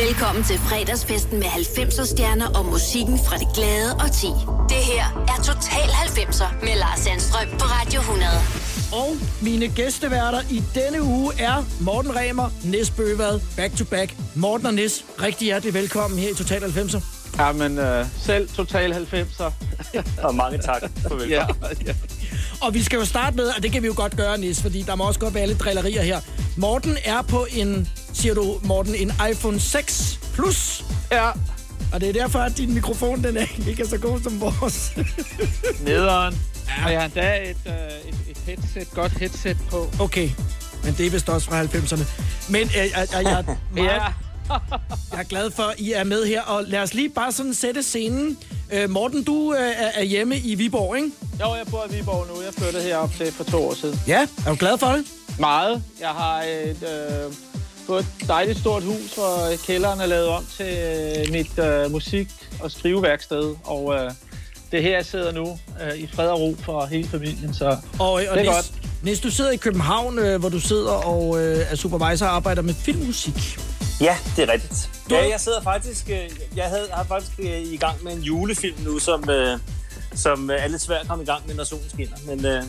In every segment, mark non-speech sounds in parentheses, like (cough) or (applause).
Velkommen til fredagsfesten med 90'er stjerner og musikken fra det glade og ti. Det her er Total 90'er med Lars Sandstrøm på Radio 100. Og mine gæsteværter i denne uge er Morten Remer, Nis Bøvad, back to back. Morten og Nis, rigtig hjertelig velkommen her i Total 90'er. Ja, men øh, selv Total 90'er. (laughs) og mange tak for velkommen. ja, ja. Og vi skal jo starte med, og det kan vi jo godt gøre, Nis, fordi der må også godt være lidt drillerier her. Morten er på en, siger du, Morten, en iPhone 6 Plus. Ja. Og det er derfor, at din mikrofon den er ikke er så god som vores. (laughs) Nederen. Ja. Og jeg har endda et, øh, et, et headset, godt headset på. Okay, men det er vist også fra 90'erne. Men øh, jeg, jeg, jeg, (laughs) jeg, meget, ja. jeg er glad for, at I er med her. Og lad os lige bare sådan sætte scenen. Øh, Morten, du øh, er hjemme i Viborg, ikke? Jo, jeg bor i Viborg nu. Jeg flyttede herop til for to år siden. Ja, er du glad for det? Meget. Jeg har et, øh, fået et dejligt stort hus, hvor kælderen er lavet om til øh, mit øh, musik- og skriveværksted. Og øh, det er her, jeg sidder nu øh, i fred og ro for hele familien, så og, og det er Nis, godt. Nis, du sidder i København, øh, hvor du sidder og øh, er supervisor og arbejder med filmmusik. Ja, det er rigtigt. Du... Ja, jeg sidder faktisk, øh, jeg havde, har faktisk øh, i gang med en julefilm nu, som, øh, som er lidt svært at komme i gang med, når solen skinner. Men, øh,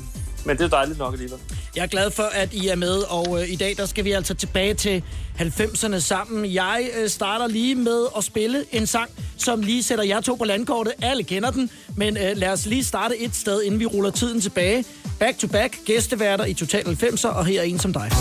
men det er dejligt nok alligevel. Jeg er glad for, at I er med, og øh, i dag der skal vi altså tilbage til 90'erne sammen. Jeg øh, starter lige med at spille en sang, som lige sætter jer to på landkortet. Alle kender den, men øh, lad os lige starte et sted, inden vi ruller tiden tilbage. Back to back, gæsteværter i Total 90'er, og her er en som dig.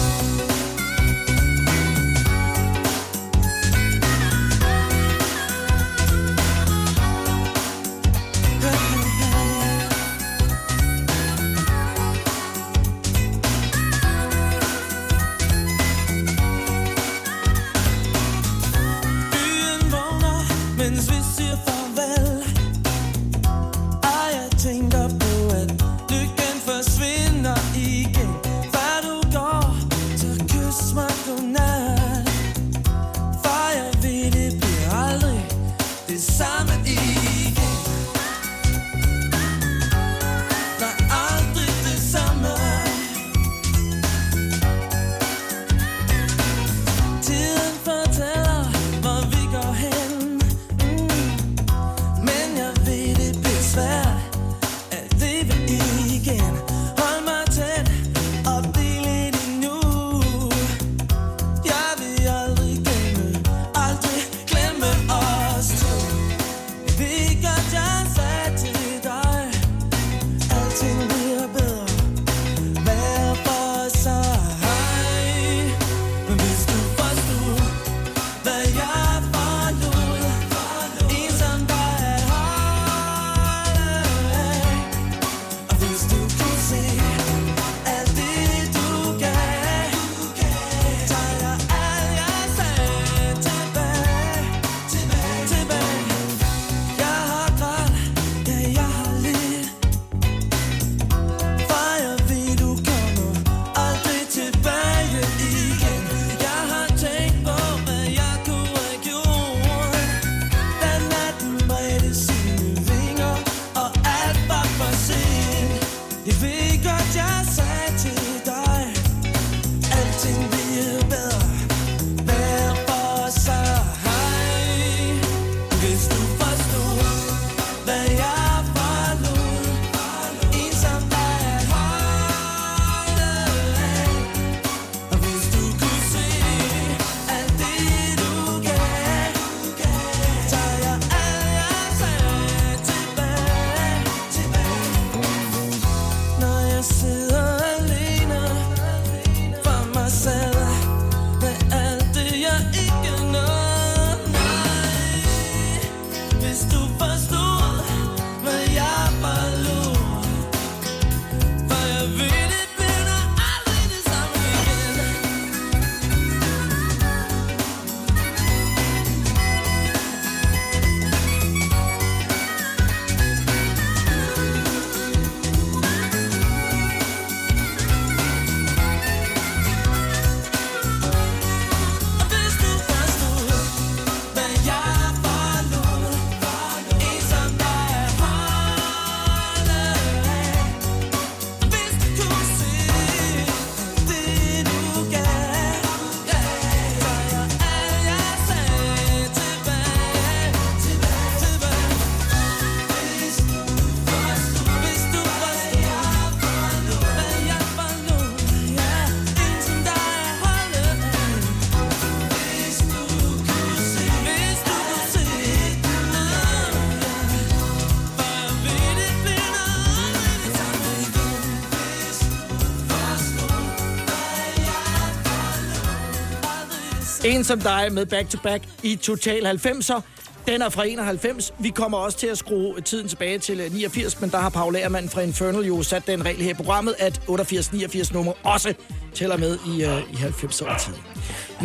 En som dig med Back to Back i Total 90'er. Den er fra 91. Vi kommer også til at skrue tiden tilbage til 89, men der har Paul Agermann fra Infernal jo sat den regel her i programmet, at 88-89 nummer også tæller med i, uh, i 90'er tid.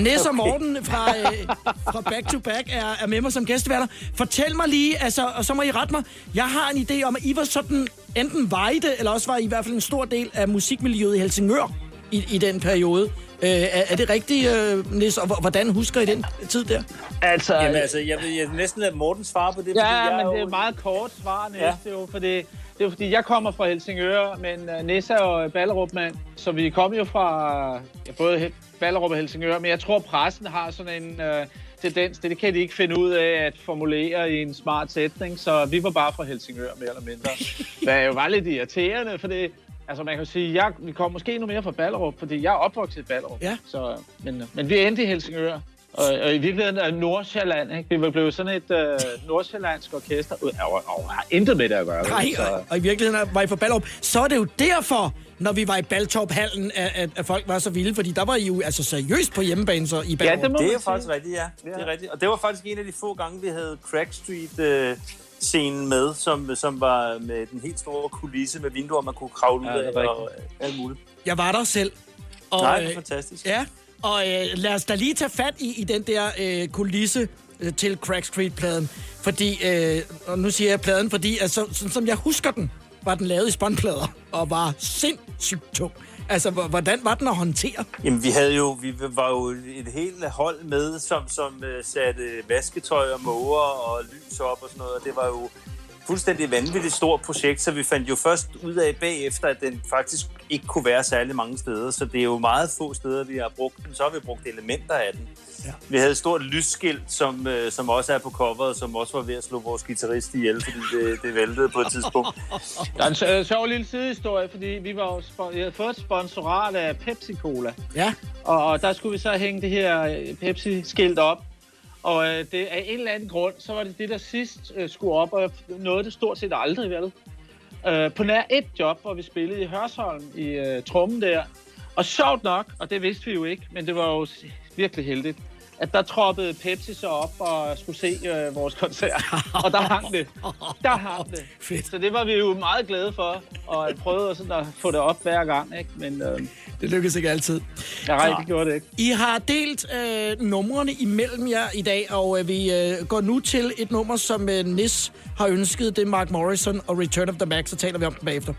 Næs og Morten fra, uh, fra Back to Back er, er med mig som gæsteværter. Fortæl mig lige, altså, og så må I rette mig. Jeg har en idé om, at I var sådan, enten var I det, eller også var I i hvert fald en stor del af musikmiljøet i Helsingør i, i den periode. Øh, er, er det rigtigt, øh, Nis? Og hvordan husker I den tid der? Altså, Jamen, altså jeg vil jeg næsten lade Morten svare på det. Ja, fordi jeg men jo... det er meget kort svar, Nis. Ja. Det, er jo, fordi, det er jo fordi, jeg kommer fra Helsingør, men uh, Nissa og Ballerup, mand. Så vi kom jo fra ja, både Ballerup og Helsingør, men jeg tror, pressen har sådan en uh, tendens. Det, det kan de ikke finde ud af at formulere i en smart sætning, så vi var bare fra Helsingør, mere eller mindre. (laughs) Det er jo bare lidt irriterende, for det, Altså man kan sige, jeg, vi kommer måske endnu mere fra Ballerup, fordi jeg er opvokset i Ballerup. Ja. Så, men, men vi endte i Helsingør. Og, og i virkeligheden er Nordsjælland, ikke? Vi var blevet sådan et øh, nordsjællandsk orkester, og, og, og har intet med det at gøre. Nej, så. og, og i virkeligheden var I fra Ballerup. Så er det jo derfor, når vi var i Baltorp-hallen, at, at, at folk var så vilde, fordi der var I jo altså seriøst på hjemmebane så i Ballerup. Ja, det, må det er faktisk rigtigt, ja. Det er rigtigt. Og det var faktisk en af de få gange, vi havde Crack Street... Øh scenen med, som, som var med den helt store kulisse med vinduer, man kunne kravle ja, ud af og alt muligt. Jeg var der selv. Og, Nej, det er øh, fantastisk. Ja, og øh, lad os da lige tage fat i, i den der øh, kulisse øh, til Crack Street-pladen. Fordi, øh, og nu siger jeg pladen, fordi altså, sådan, som jeg husker den, var den lavet i spåndplader og var sindssygt tung. Altså, hvordan var den at håndtere? Jamen, vi havde jo, vi var jo et helt hold med, som, som uh, satte vasketøj og måger og lys op og sådan noget, og det var jo fuldstændig vanvittigt stort projekt, så vi fandt jo først ud af bagefter, at den faktisk ikke kunne være særlig mange steder, så det er jo meget få steder, vi har brugt den. Så har vi brugt elementer af den. Ja. Vi havde et stort lysskilt, som, øh, som også er på coveret, som også var ved at slå vores guitarist ihjel, fordi det, det væltede på et tidspunkt. Der er en øh, sjov lille sidehistorie, fordi vi var jo jeg havde fået et sponsorat af Pepsi Cola. Ja. Og, og der skulle vi så hænge det her øh, Pepsi-skilt op. Og øh, det, af en eller anden grund, så var det det, der sidst øh, skulle op, og nåede det stort set aldrig, vel? Øh, på nær et job, hvor vi spillede i Hørsholm i øh, trummen der. Og sjovt nok, og det vidste vi jo ikke, men det var jo virkelig heldigt, at der troppede Pepsi så op og skulle se øh, vores koncert. Og der hang det. Der hang det. (laughs) Fedt. Så det var vi jo meget glade for, og prøvede sådan at få det op hver gang. Ikke? Men, øh, det lykkedes ikke altid. Nej, det gjorde det ikke. I har delt øh, numrene imellem jer i dag, og øh, vi øh, går nu til et nummer, som øh, Nis har ønsket. Det er Mark Morrison og Return of the Mac, så taler vi om den bagefter.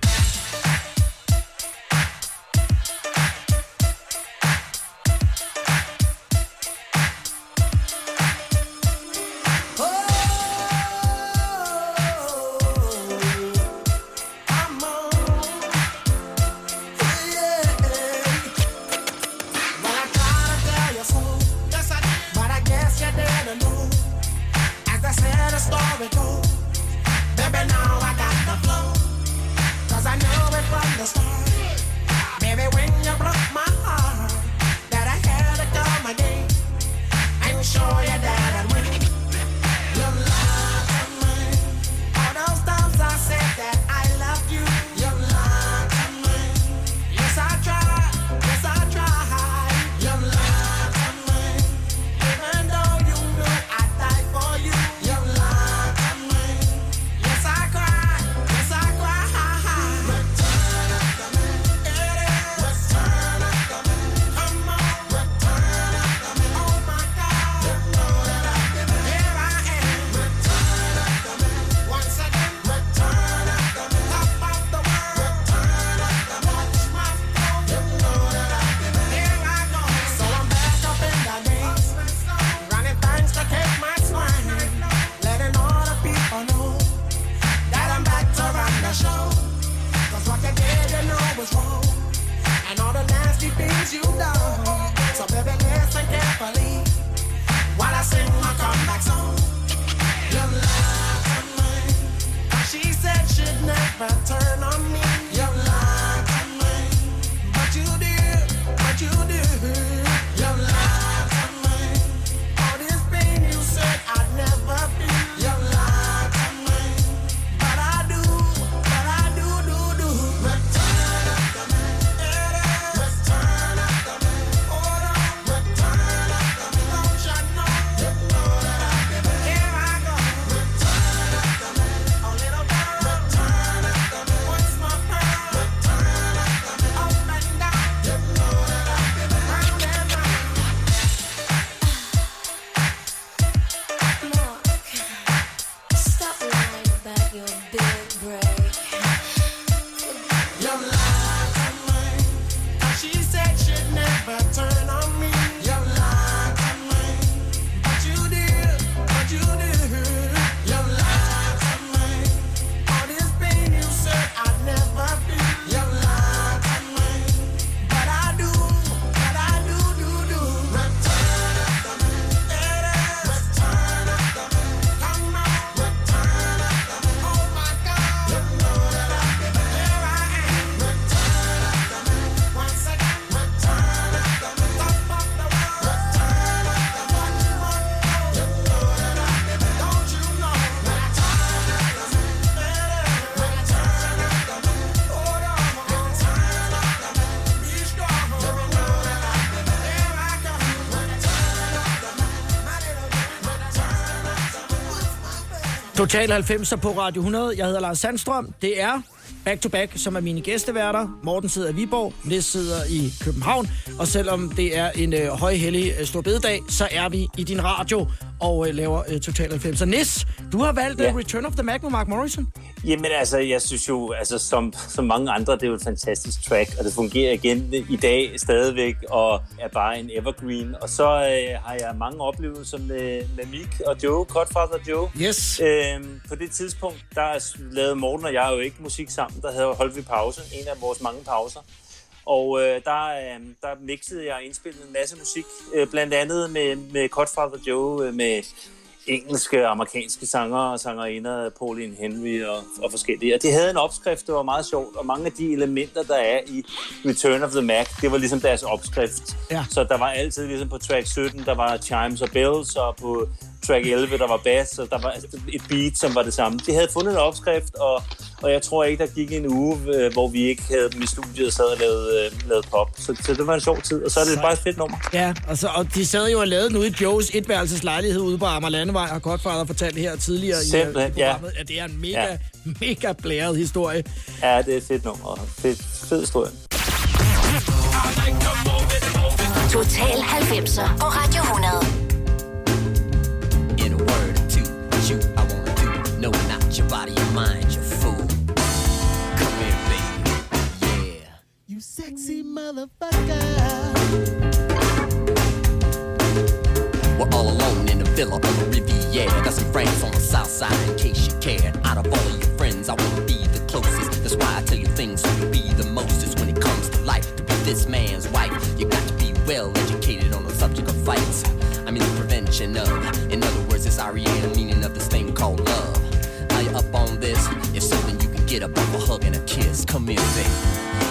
Total 90 på Radio 100. Jeg hedder Lars Sandstrøm. Det er Back to Back, som er mine gæsteværter. Morten sidder i Viborg, Nis sidder i København. Og selvom det er en øh, højhellig øh, stor bededag, så er vi i din radio og øh, laver øh, Total 90. Så Nis, du har valgt ja. uh, Return of the Mac med Mark Morrison. Jamen altså, jeg synes jo, altså, som, som mange andre, det er jo et fantastisk track, og det fungerer igen i dag stadigvæk, og er bare en evergreen. Og så øh, har jeg mange oplevelser med, med Mick og Joe, Godfather Joe. Yes. Øhm, på det tidspunkt, der lavede Morten og jeg jo ikke musik sammen, der havde holdt vi pause, en af vores mange pauser. Og øh, der, øh, der mixede jeg og indspillede en masse musik, øh, blandt andet med, med Godfather Joe, øh, med engelske og amerikanske sanger og sangerinder, Pauline Henry og, og forskellige. Og de havde en opskrift, der var meget sjovt, og mange af de elementer, der er i Return of the Mac, det var ligesom deres opskrift. Ja. Så der var altid ligesom på track 17, der var chimes og bells, og på track 11, der var bass, og der var et beat, som var det samme. De havde fundet en opskrift, og, og jeg tror ikke, der gik en uge, øh, hvor vi ikke havde dem i studiet og sad og lavede, øh, lavede pop. Så, så det var en sjov tid, og så er det Sejt. bare et fedt nummer. Ja, og, så, og de sad jo og lavede den ude i Joes etværelseslejlighed ude på Amager Landevej, har Godfather fortalt her tidligere i, øh, Simpelthen, i ja. programmet. Ja. det er en mega, Ja. mega blæret historie. Ja, det er et fedt nummer. Fed, fed historie. Total 90'er på Radio 100. Villa on the Riviera. Got some friends on the south side in case you cared. Out of all your friends, I wanna be the closest. That's why I tell you things so you be the mostest when it comes to life. To be this man's wife, you got to be well educated on the subject of fights. I mean the prevention of. In other words, it's the meaning of this thing called love. Are you up on this? If something you can get up off a hug and a kiss. Come here, baby.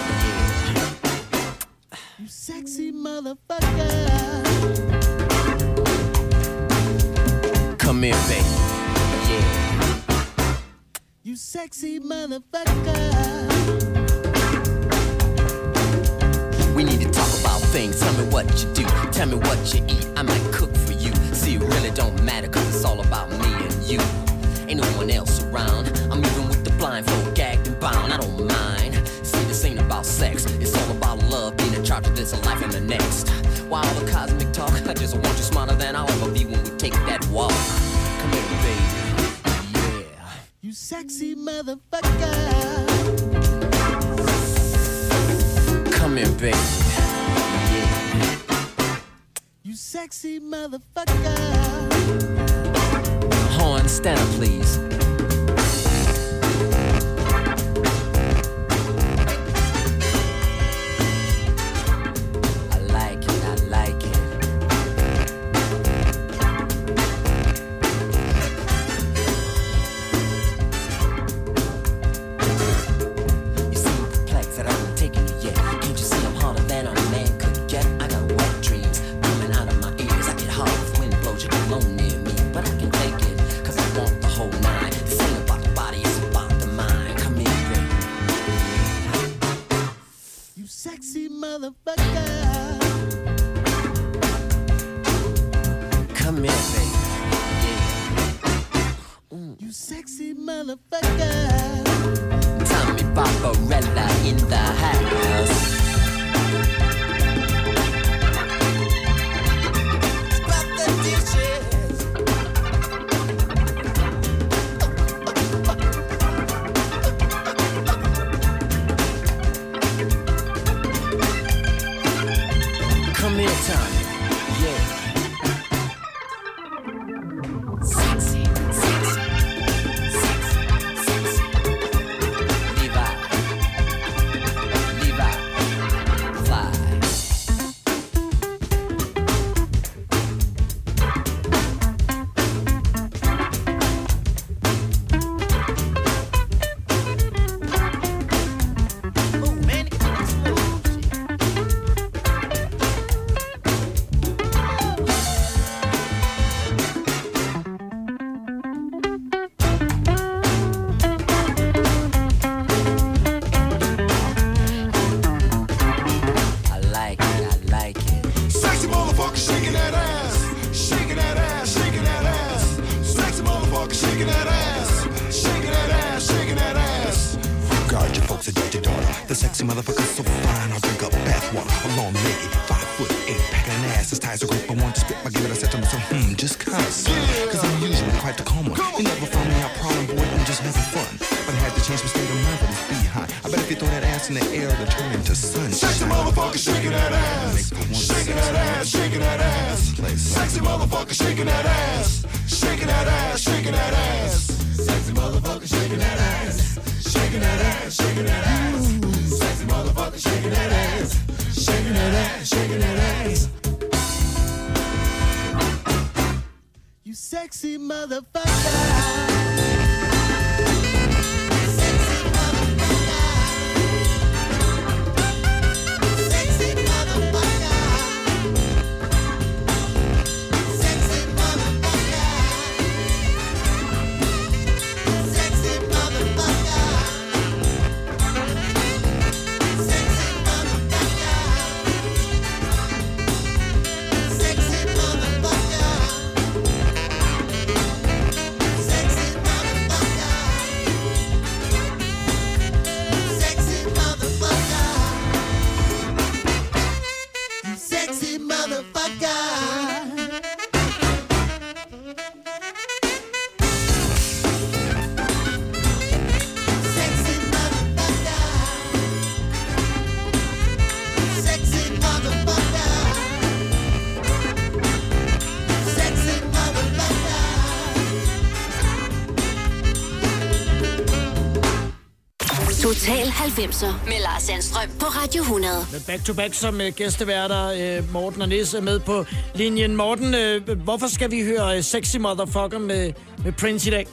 time. 90'er med Lars Sandstrøm på Radio 100. Med Back to Back som øh, gæsteværter, øh, Morten og Nis er med på linjen. Morten, øh, hvorfor skal vi høre Sexy Motherfucker med, med Prince i dag?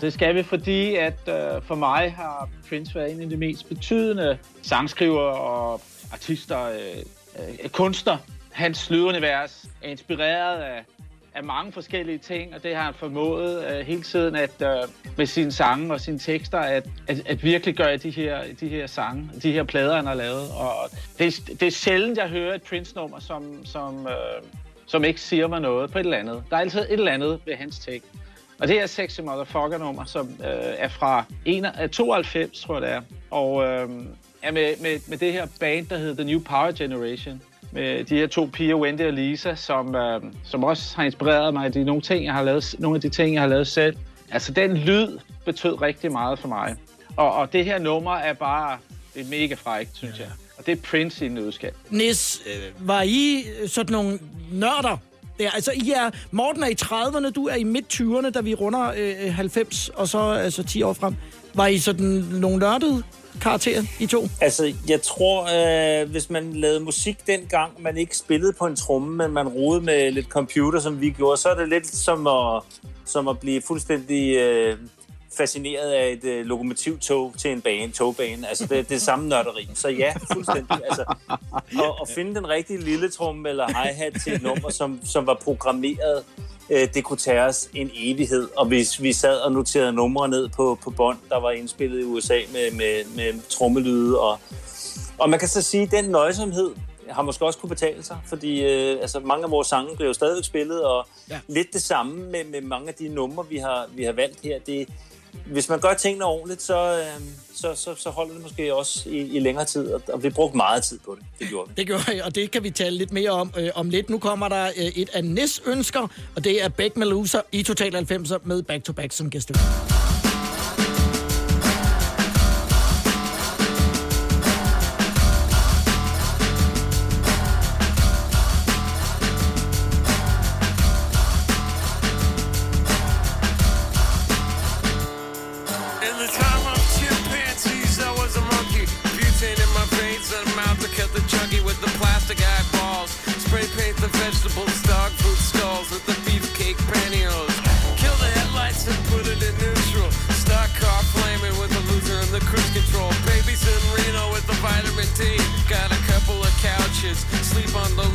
Det skal vi, fordi at for mig har Prince været en af de mest betydende sangskriver og artister, øh, øh, kunstner. Hans lydunivers er inspireret af, af mange forskellige ting, og det har han formået øh, hele tiden at øh, med sine sange og sine tekster at, at, at virkelig gøre de her, de her sange, de her plader, han har lavet. Og det, det er sjældent, jeg hører et Prince-nummer, som, som, øh, som ikke siger mig noget på et eller andet. Der er altid et eller andet ved hans tekst. Og det er Sexy Motherfucker-nummer, som øh, er fra en, af 92, tror jeg det er. Og øh, er med, med, med det her band, der hedder The New Power Generation. Med de her to piger, Wendy og Lisa, som, øh, som også har inspireret mig. Det er nogle, ting, jeg har lavet, nogle af de ting, jeg har lavet selv. Altså, den lyd betød rigtig meget for mig. Og, og det her nummer er bare det er mega frækt, synes ja. jeg. Og det er Prince i en nødskab. Nis, øh, var I øh, sådan nogle nørder? Ja, altså, I er, Morten er i 30'erne, du er i midt-20'erne, da vi runder øh, 90, og så altså 10 år frem. Var I sådan nogle nørdede karakter, I to? Altså, jeg tror, øh, hvis man lavede musik dengang, man ikke spillede på en tromme, men man rodede med lidt computer, som vi gjorde, så er det lidt som at, som at blive fuldstændig øh, fascineret af et øh, lokomotivtog til en bane, togbane. Altså, det, det er samme nørderi. Så ja, fuldstændig. Altså, at, at finde den rigtige lille tromme eller hi-hat til et nummer, som, som var programmeret, øh, det kunne tage os en evighed. Og hvis vi sad og noterede numre ned på, på bånd, der var indspillet i USA med, med, med trommelyde. Og, og man kan så sige, at den nøjsomhed har måske også kunne betale sig, fordi øh, altså, mange af vores sange bliver jo stadigvæk spillet, og ja. lidt det samme med, med mange af de numre, vi har, vi har valgt her. Det, hvis man gør tingene ordentligt, så, øh, så, så, så holder det måske også i, i længere tid, og, og vi brugte meget tid på det. Det gjorde vi. Det gjorde og det kan vi tale lidt mere om øh, om lidt. Nu kommer der øh, et af Nis ønsker, og det er Beck Melusa i Total 90 med Back to Back som gæst. plastic eyeballs. Spray paint the vegetables, dog food skulls with the beefcake pantyhose. Kill the headlights and put it in neutral. Stock car flaming with the loser and the cruise control. Babies in Reno with the vitamin D. Got a couple of couches, sleep on the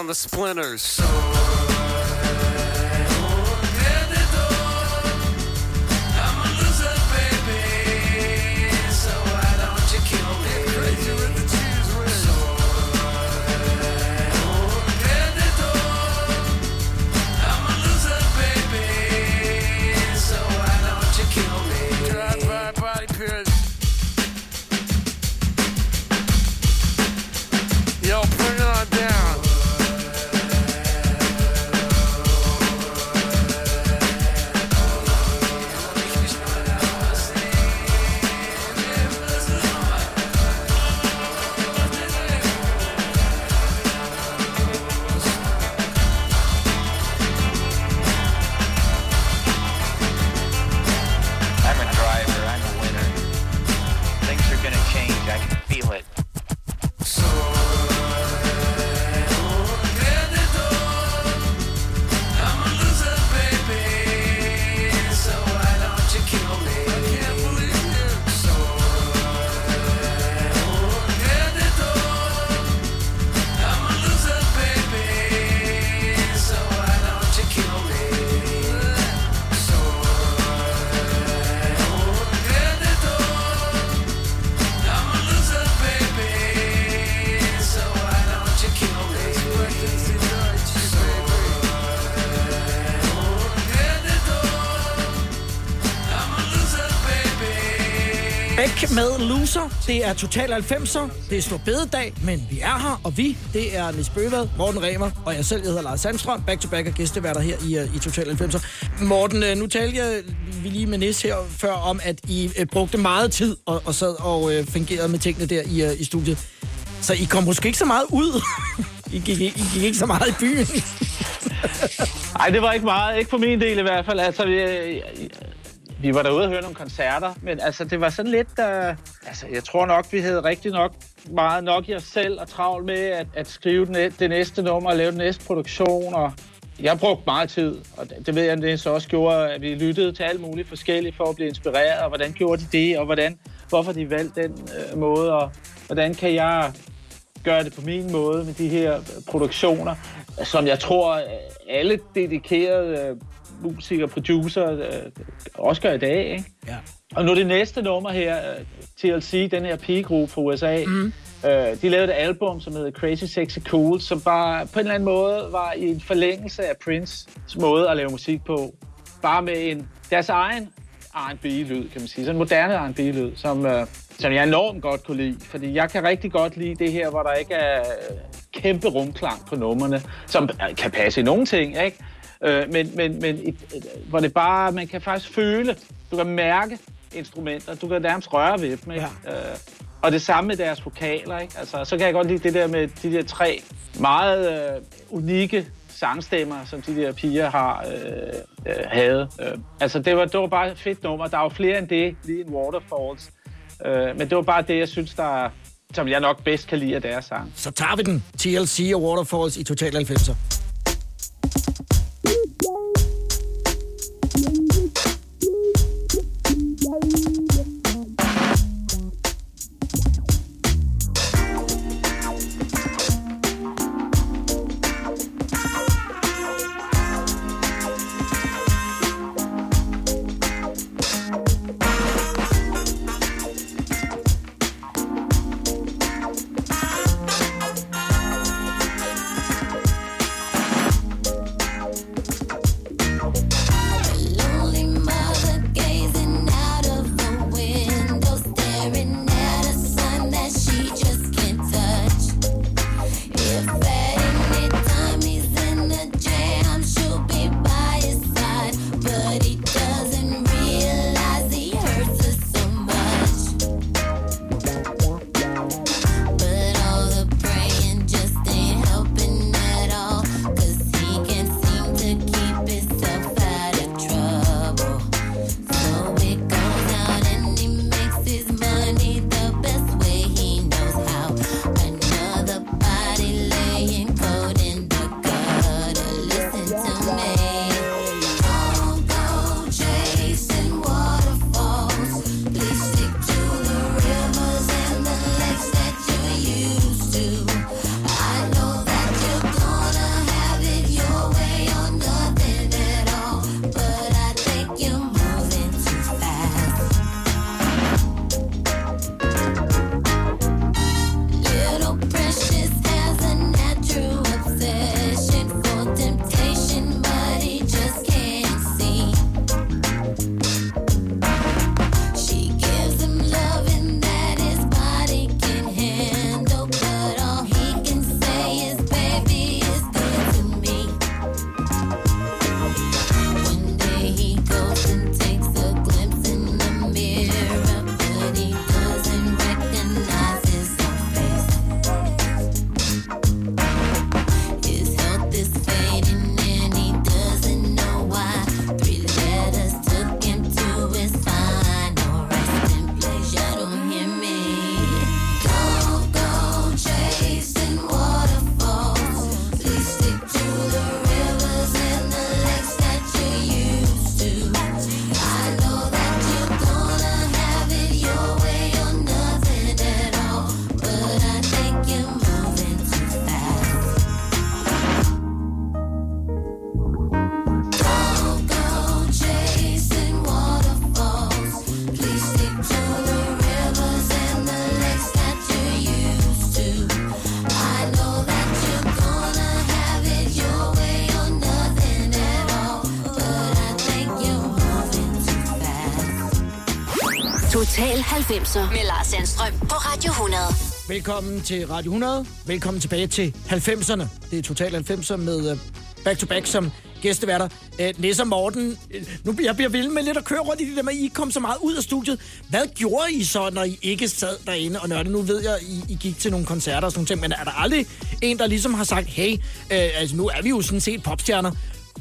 on the splinters. Det er Total 90'er. Det er stor bededag, men vi er her, og vi, det er Nis Bøvad, Morten Remer og jeg selv, jeg hedder Lars Sandstrøm. Back to back og gæsteværter her i, øh, i Total 90'er. Morten, øh, nu talte jeg vi lige med Nis her før om, at I øh, brugte meget tid og, og sad og øh, fungerede med tingene der i, i studiet. Så I kom måske ikke så meget ud. (laughs) I gik, I gik ikke så meget i byen. Nej, det var ikke meget. Ikke for min del i hvert fald. Altså, vi, vi var derude og høre nogle koncerter, men altså, det var sådan lidt... Uh, altså, jeg tror nok, vi havde rigtig nok meget nok i os selv og travlt med at, at skrive den, det næste nummer og lave den næste produktion. Og jeg brugte meget tid, og det, det ved jeg, det så også gjorde, at vi lyttede til alt muligt forskelligt for at blive inspireret, og hvordan gjorde de det, og hvordan, hvorfor de valgte den uh, måde, og hvordan kan jeg gøre det på min måde med de her øh, produktioner, som jeg tror, alle dedikerede musikere og producer øh, også gør i dag. Ikke? Ja. Og nu det næste nummer her, øh, TLC, den her pigegruppe fra USA, mm. øh, de lavede et album, som hedder Crazy Sexy Cool, som bare på en eller anden måde var i en forlængelse af Prince' måde at lave musik på. Bare med en deres egen R&B-lyd, kan man sige. Sådan en moderne R&B-lyd, som, øh, som jeg enormt godt kunne lide. Fordi jeg kan rigtig godt lide det her, hvor der ikke er øh, kæmpe rumklang på numrene, som øh, kan passe i nogle ting, ikke? Øh, men men, men et, et, hvor det bare, man kan faktisk føle, du kan mærke instrumenter, du kan nærmest røre ved dem, ikke? Ja. Øh, og det samme med deres vokaler, ikke? Altså, så kan jeg godt lide det der med de der tre meget øh, unikke sangstemmer, som de der piger har øh, øh, havde. Øh, altså, det var, det var bare et fedt nummer. Der er jo flere end det, lige en Waterfalls. Øh, men det var bare det, jeg synes, der, som jeg nok bedst kan lide af deres sang. Så tager vi den. TLC og Waterfalls i Total 90'er. 90'er med Lars Sandstrøm på Radio 100. Velkommen til Radio 100. Velkommen tilbage til 90'erne. Det er Total 90'er med øh, Back to Back som gæsteværter. Øh, Nisse og Morten, nu bliver jeg bliver vild med lidt at køre rundt i det der med, at I kom så meget ud af studiet. Hvad gjorde I så, når I ikke sad derinde og nørde? Nu ved jeg, I, I gik til nogle koncerter og sådan nogle ting, men er der aldrig en, der ligesom har sagt, hey, øh, altså nu er vi jo sådan set popstjerner.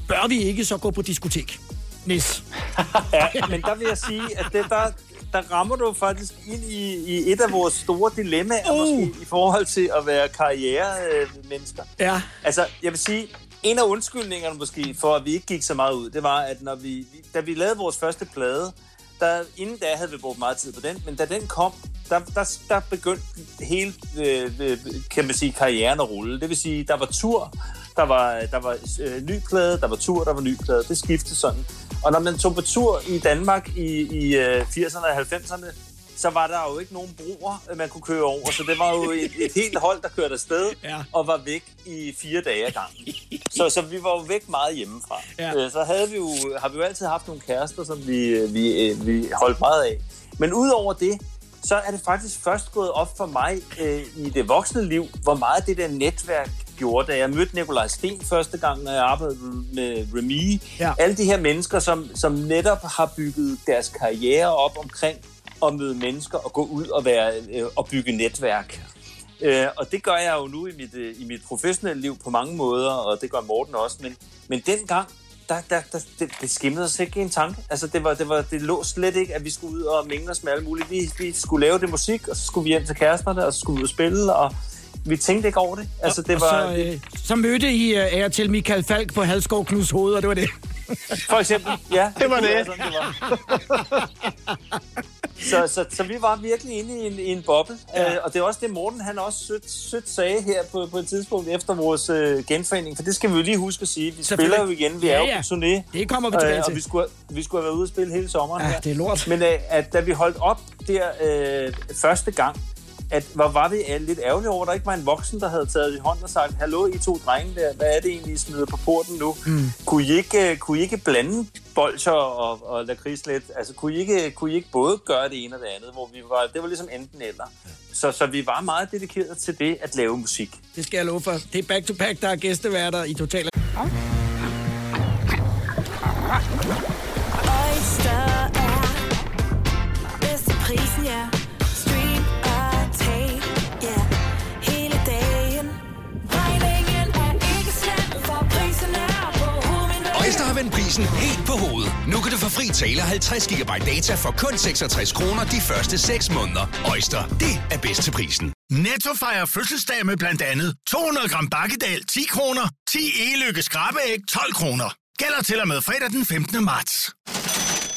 Bør vi ikke så gå på diskotek? Nis. (laughs) Ja, men der vil jeg sige, at det, der, der rammer du faktisk ind i, i et af vores store dilemmaer, Uh. måske, i forhold til at være karrieremennesker. Ja. Altså, jeg vil sige, en af undskyldningerne måske for, at vi ikke gik så meget ud, det var, at når vi, vi- da vi lavede vores første plade, der, inden da havde vi brugt meget tid på den, men da den kom, der, der, der begyndte hele, øh, øh, kan man sige, karrieren at rulle. Det vil sige, der var tur, der var, der var øh, ny plade, der var tur, der var ny plade. Det skiftede sådan. Og når man tog på tur i Danmark i, i øh, 80'erne og 90'erne, så var der jo ikke nogen broer, øh, man kunne køre over. Så det var jo et, et helt hold, der kørte afsted Ja. og var væk i fire dage ad gangen. Så, så vi var jo væk meget hjemmefra. Ja. Øh, Så havde vi jo, har vi jo altid haft nogle kærester, som vi, øh, vi, vi holdt meget af. Men udover det, så er det faktisk først gået op for mig øh, i det voksne liv, hvor meget det der netværk gjorde, da jeg mødte Nikolaj Sten første gang, når jeg arbejdede med Remy. Ja. Alle de her mennesker, som, som netop har bygget deres karriere op omkring at møde mennesker og gå ud og, være, øh, og bygge netværk. Øh, og det gør jeg jo nu i mit, øh, i mit professionelle liv på mange måder, og det gør Morten også. Men, men dengang, der, der, der, det, det skimmede os ikke en tanke. Altså, det, var, det, var, det lå slet ikke, at vi skulle ud og mingle os med alle mulige. Vi, vi skulle lave det musik, og så skulle vi hjem til kæresterne, og så skulle vi ud og spille, og vi tænkte ikke over det. Altså, det og var, så, øh, så mødte I øh, af og til Michael Falk på Halskov Knuds hoved, og det var det. For eksempel, ja. Det var det. være Sådan, det var. så, så, så vi var virkelig inde i en, i en boble. Ja. Øh, og det er også det, Morten han også sødt, sødt sagde her på, på et tidspunkt efter vores øh, genforening. For det skal vi jo lige huske at sige. Vi spiller jo igen. Vi Ja, er jo ja. på turné. Det kommer vi tilbage øh, til. Og vi skulle, vi skulle have været ude og spille hele sommeren Ja, her. det er lort. Men øh, at da vi holdt op der øh, første gang, at hvor var vi øh, lidt ærgerlige over, at der ikke var en voksen, der havde taget i hånden og sagt, hallo, I to drenge der, hvad er det egentlig, I smider på porten nu? Mm. Kunne, I ikke, øh, kunne I ikke blande bolcher og, og lakrids lidt? Altså, kunne I, ikke, kunne I ikke både gøre det ene og det andet? Hvor vi var, det var ligesom enten eller. Så, så vi var meget dedikeret til det at lave musik. Det skal jeg love for. Det er back to back, der er gæsteværter i Total. Oyster er bedst prisen, ja. Vend prisen helt på hovedet. Nu kan du få fri tale 50 GB data for kun 66 kroner de første 6 måneder. Øjster, det er bedst til prisen. Netto fejrer fødselsdag med blandt andet 200 gram bakkedal 10 kroner, 10 e-lykke skrabeæg 12 kroner. Gælder til og med fredag den 15. marts.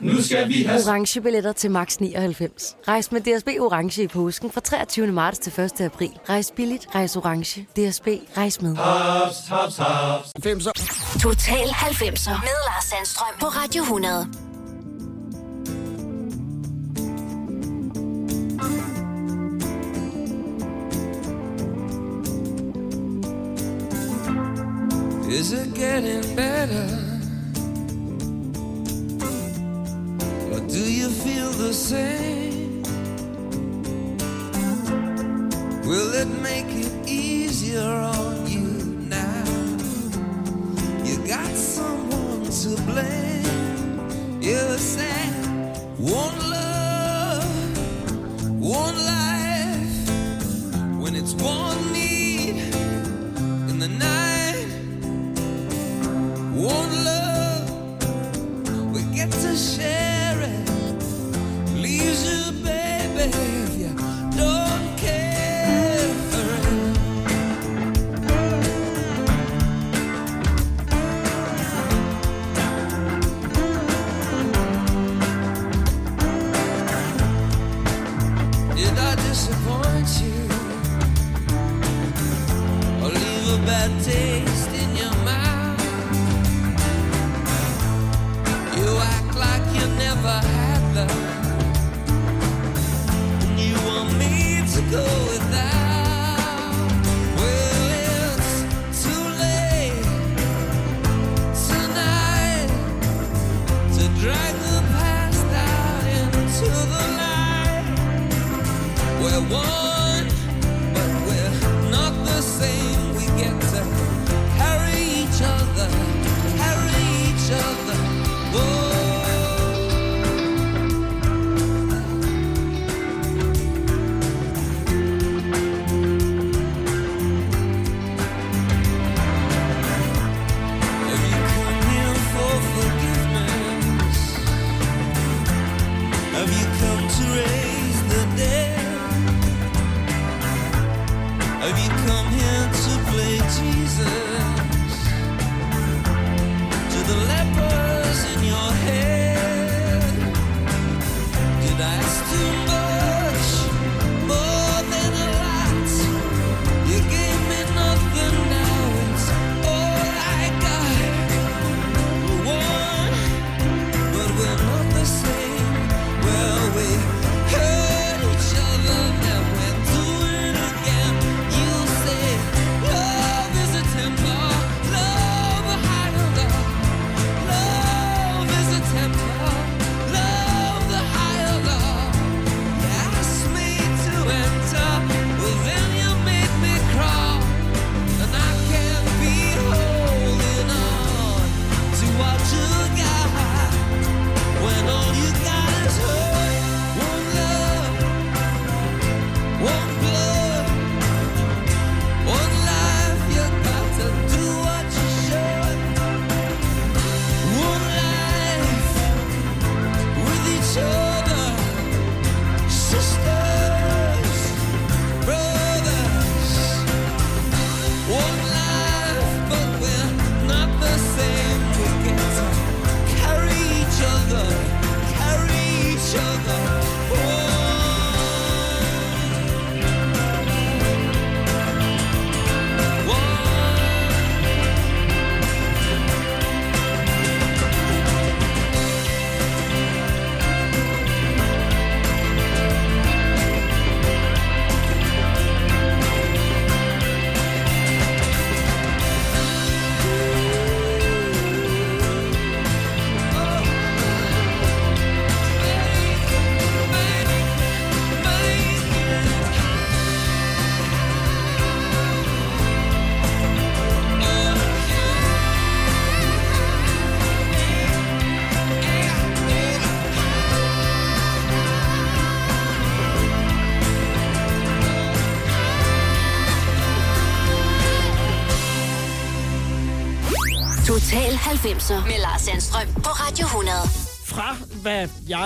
Nu skal vi have... Orange billetter til max 99. Rejs med DSB Orange i påsken fra 23. marts til 1. april. Rejs billigt, rejs orange. DSB, rejs med. Haps, haps, haps. 90'er. Total 90'er med Lars Sandstrøm på Radio 100. Is it getting better? Do you feel the same? Will it make it easier on you now? You got someone to blame. You said one love, one life. When it's one need disappoint you or leave a bad taste in your mouth. You act like you never had love.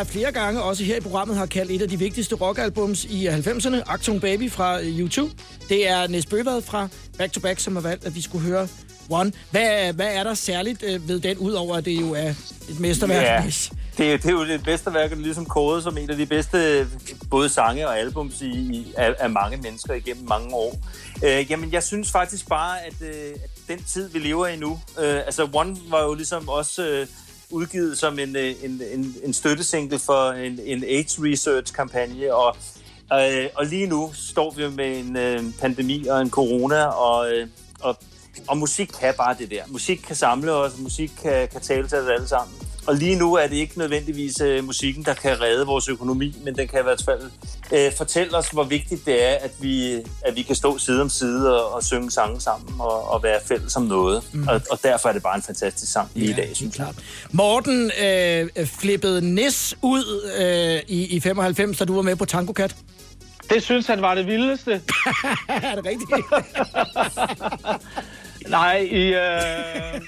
Jeg flere gange, også her i programmet, har kaldt et af de vigtigste rockalbums i 90'erne, Acton Baby fra øh, YouTube. Det er Nes Bøvad fra Back to Back, som har valgt, at vi skulle høre One. Hvad, hvad er der særligt øh, ved den, udover at det jo er et mesterværk? Ja, det, er- det er jo et mesterværk, og det er ligesom kodet som en af de bedste både sange og albums i, i, af, af mange mennesker igennem mange år. Øh, jamen, jeg synes faktisk bare, at, øh, at den tid, vi lever i nu, øh, altså One var jo ligesom også øh, udgivet som en, øh, en, en, en støttesingle for en, en AIDS research-kampagne, og Øh, og lige nu står vi med en øh, pandemi og en corona, og, øh, og, og musik kan bare det der. Musik kan samle os, musik kan, kan tale til os alle sammen. Og lige nu er det ikke nødvendigvis øh, musikken, der kan redde vores økonomi, men den kan i hvert fald øh, fortælle os, hvor vigtigt det er, at vi, at vi kan stå side om side og, og synge sange sammen og, og være fælles om noget. Mm. Og, og derfor er det bare en fantastisk sang lige i dag, synes jeg. Morten øh, flippede Nis ud øh, i, i 95, da du var med på Tango Cat. Det synes han var det vildeste. (laughs) er det rigtigt? Nej, i, øh,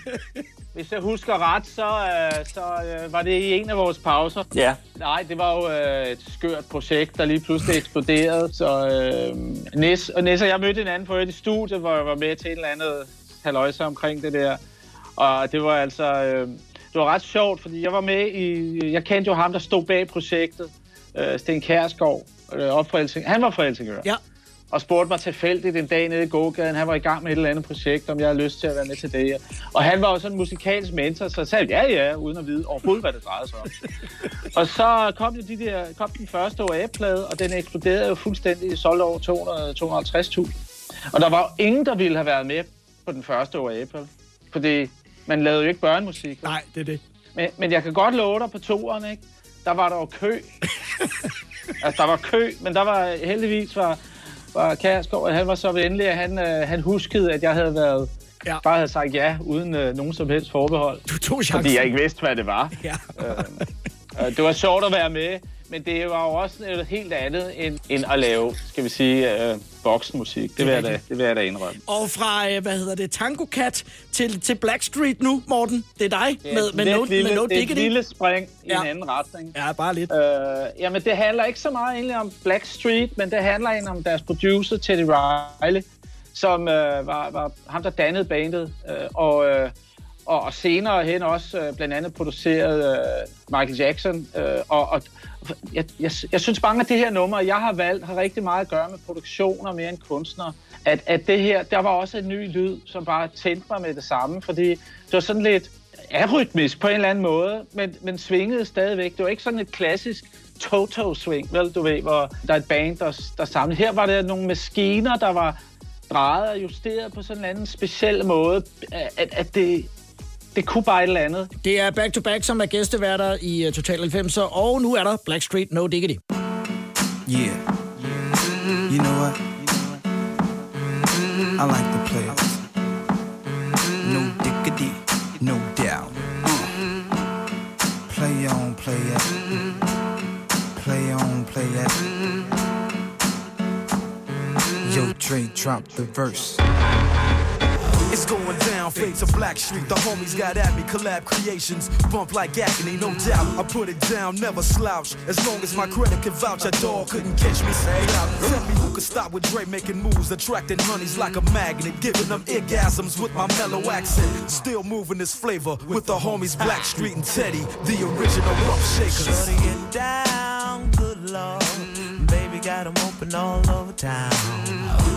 (laughs) hvis jeg husker ret, så, øh, så øh, var det i en af vores pauser. Ja. Nej, det var jo øh, et skørt projekt, der lige pludselig eksploderede. Så øh, Nis, og Nis og jeg mødte hinanden på et studie, hvor jeg var med til et eller andet haløjse omkring det der. Og det var altså... Øh, det var ret sjovt, fordi jeg var med i... Jeg kendte jo ham, der stod bag projektet. Øh, Sten Kærsgaard. Øh, op fra Helsing, han var fra Helsingør. Ja. Og spurgte mig tilfældigt en dag nede i gågaden. Han var i gang med et eller andet projekt, om jeg havde lyst til at være med til det. Og han var jo sådan en musikalsk mentor, så jeg sagde ja, ja, uden at vide overhovedet, hvad det drejede sig om. (laughs) og så kom, jo de der, kom den første OA-plade, og den eksploderede jo fuldstændig, solgte over 200 250.000. Og der var jo ingen, der ville have været med på den første OA-plade. Fordi man lavede jo ikke børnemusik. Nej, det er det. Men, men jeg kan godt love dig på toeren, ikke? Der var der jo kø. (laughs) altså, der var kø, men der var heldigvis var, var Kærsgaard, han var så venlig, at han, øh, han huskede, at jeg havde været ja. bare havde sagt ja, uden øh, nogen som helst forbehold. Du tog chancen. Fordi jeg ikke vidste, hvad det var. Ja. øh, øh, det var sjovt at være med, men det var jo også noget helt andet end, end at lave, skal vi sige, øh, voksenmusik. Det vil, jeg da, det vil jeg da indrømme. Og fra, øh, hvad hedder det, Tango Cat til, til Blackstreet nu, Morten. Det er dig Det er med, med, no, lille, med no det er et lille spring i Ja. en anden retning. Ja, bare lidt. Øh, jamen, det handler ikke så meget egentlig om Blackstreet, men det handler egentlig om deres producer, Teddy Riley, som øh, var, var ham, der dannede bandet, øh, og, øh, og, og senere hen også øh, blandt andet produceret øh, Michael Jackson. Øh, og, og jeg, jeg, jeg synes mange af det her numre, jeg har valgt, har rigtig meget at gøre med produktioner mere end kunstnere. At, at det her, der var også en ny lyd, som bare tændte mig med det samme, fordi det var sådan lidt arytmisk på en eller anden måde, men, men svingede stadigvæk. Det var ikke sådan et klassisk Toto-swing, vel, du ved, hvor der er et band, der, der samlede. Her var der nogle maskiner, der var drejet og justeret på sådan en anden speciel måde, at, at det, det kunne bare et eller andet. Det er Back to Back, som er gæsteværter i uh, Total 90'er, og nu er der Blackstreet No Diggity. Yeah. You know what? I like the players. No diggity, no doubt. Uh. Play on, play it. Play on, play it. Yo, Dre, drop the verse. It's going down, fade to Black Street. The homies got at me, collab creations. Bump like agony, no doubt. I put it down, never slouch. As long as my credit can vouch, a dog couldn't catch me. Say, tell me who could stop with Dre making moves, attracting honeys like a magnet, giving them orgasms with my mellow accent. Still moving this flavor with the homies Black Street and Teddy, the original rough shakers. Shorty get down, good lord. Got 'em open all over town.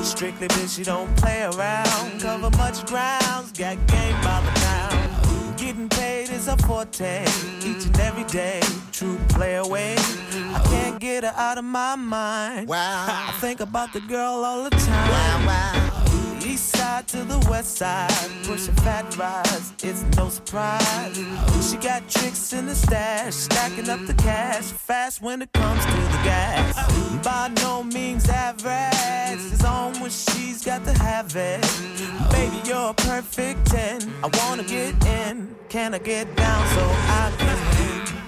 Strictly bitch, you don't play around. Cover much grounds, got game by the pound. Getting paid is a forte, each and every day. True play away. I can't get her out of my mind. Wow. I think about the girl all the time. Wow, wow. East side to the west side, pushing fat rides, it's no surprise. She got tricks in the stash, stacking up the cash, fast when it comes to the gas. By no means average, it's on when she's got to have it. Baby, you're a perfect 10, I wanna get in, can I get down so I can?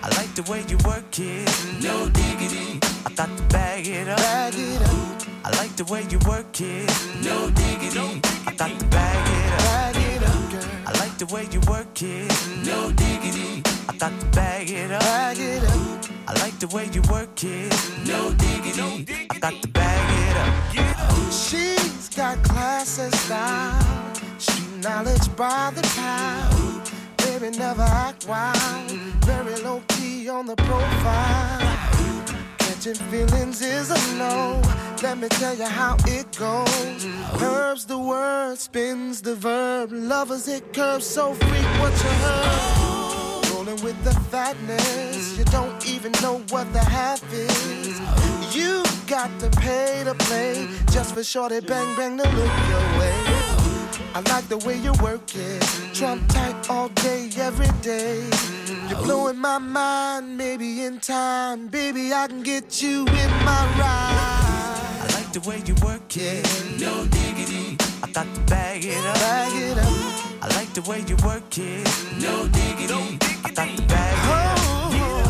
I like the way you work it, no diggity. I got to bag it up. Bag it up. I like the way you work it. No diggity. I got to bag it up. Bag it up. I like the way you work it. No diggity. I got to bag it up. Bag it up. I like the way you work it. No diggity. I got to bag it up. She's got class and style, street knowledge by the pound. Baby, never act wild, very low key on the profile. Catching feelings is a no. Let me tell you how it goes. Herbs the word, spins the verb. Lovers it curves so freak what you heard. Rolling with the fatness, you don't even know what the half is. You got to pay to play just for shorty bang bang to look your way. I like the way you work it, trump tight all day, every day. You're blowing my mind, maybe in time, baby I can get you in my ride. I like the way you work it. No diggity. I got to bag it up. Bag it up. I like the way you work it. No diggity. I got to bag it up.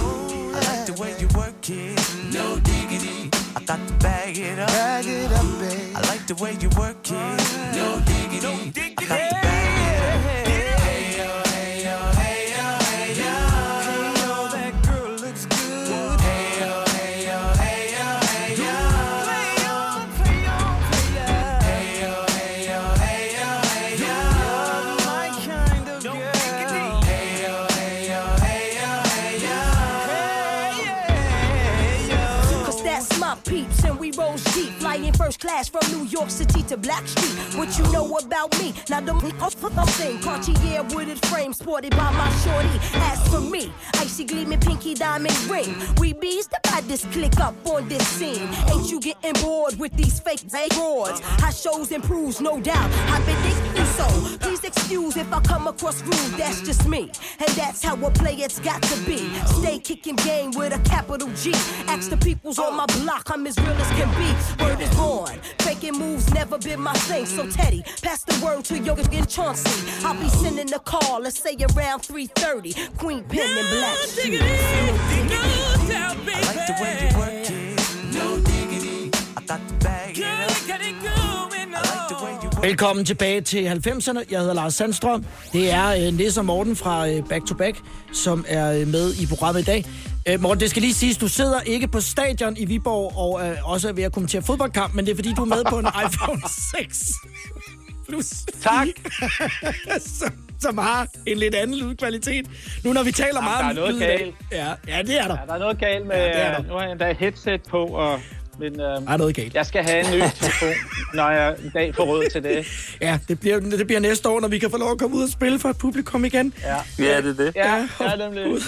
I like the way you work it. No diggity. I got to bag it up. Bag it up, babe. I like the way you work it. No diggity. I got to bag class from New York City to Black Street. What you know about me? Now don't thing. Cartier wooded frame sported by my shorty. As for me, icy gleaming pinky diamond ring. We bees buy this click up on this scene. Ain't you getting bored with these fake broads? How shows improves, no doubt. I've been thinking so. Please excuse if I come across rude. That's just me, and that's how a player's got to be. Stay kicking game with a capital G. Ask the peoples on my block, I'm as real as can be. Word is born. Faking moves never been my thing. So Teddy, pass the word to Yoga and Chauncey. I'll be sending a call, let's say around 3:30. Queen Pen and Black Shoes. I like the way you work it. No diggity. I got the bag. Velkommen tilbage til 90'erne. Jeg hedder Lars Sandstrøm. Det er øh, Nisse og Morten fra øh, Back to Back, som er øh, med i programmet i dag. Øh, Morten, det skal lige siges, du sidder ikke på stadion i Viborg og øh, også er ved at kommentere fodboldkamp, men det er fordi, du er med på en (laughs) iPhone 6 Plus. Tak. (laughs) som, som har en lidt anden lydkvalitet. Nu når vi taler Jamen, meget der er om noget galt. Ja, ja, det er der. Ja, der er noget galt med... Ja, det er der. nu har jeg endda headset på, og, men øh, Der er noget galt. jeg skal have en ny telefon, når jeg en dag får råd til det. Ja, det bliver, det bliver næste år, når vi kan få lov at komme ud og spille for et publikum igen. Ja, ja det er det. Ja, ja nemlig.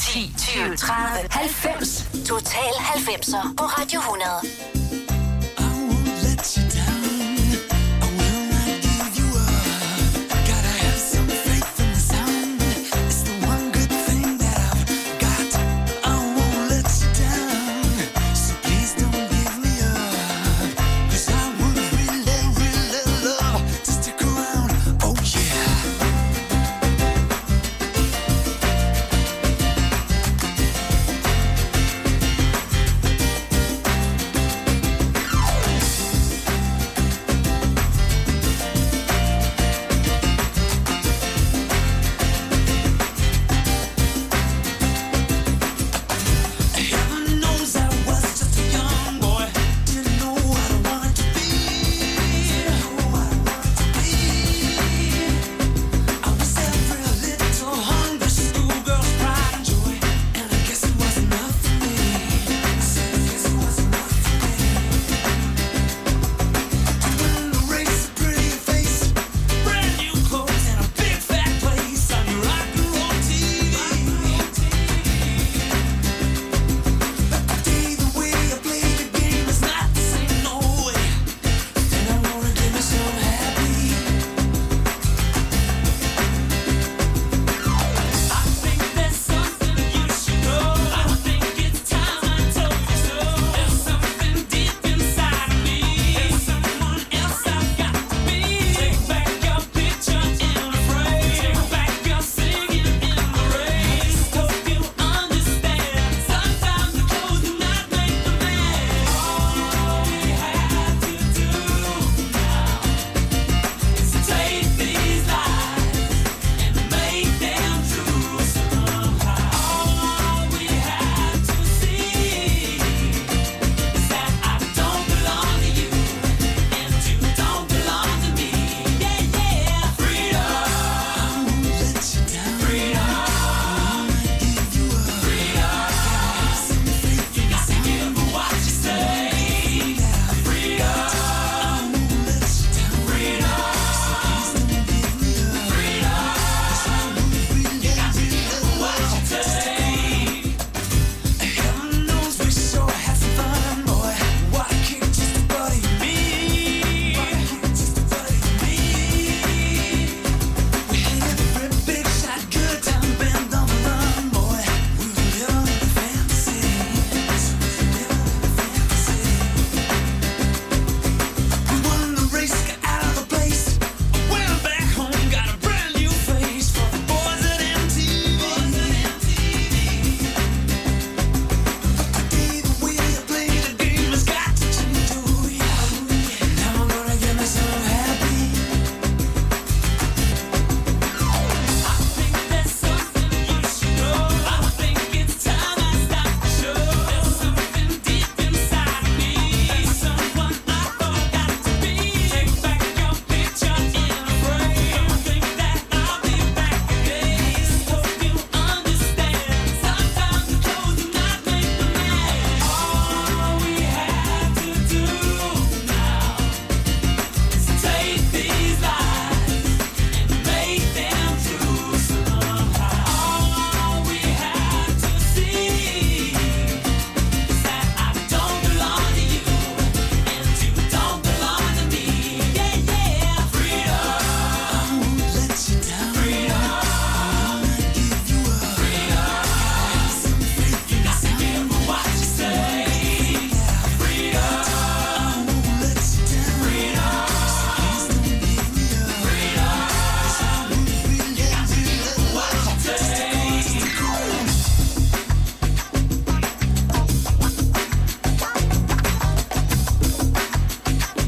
10, 20, 30, 90. Total 90'er på Radio 100.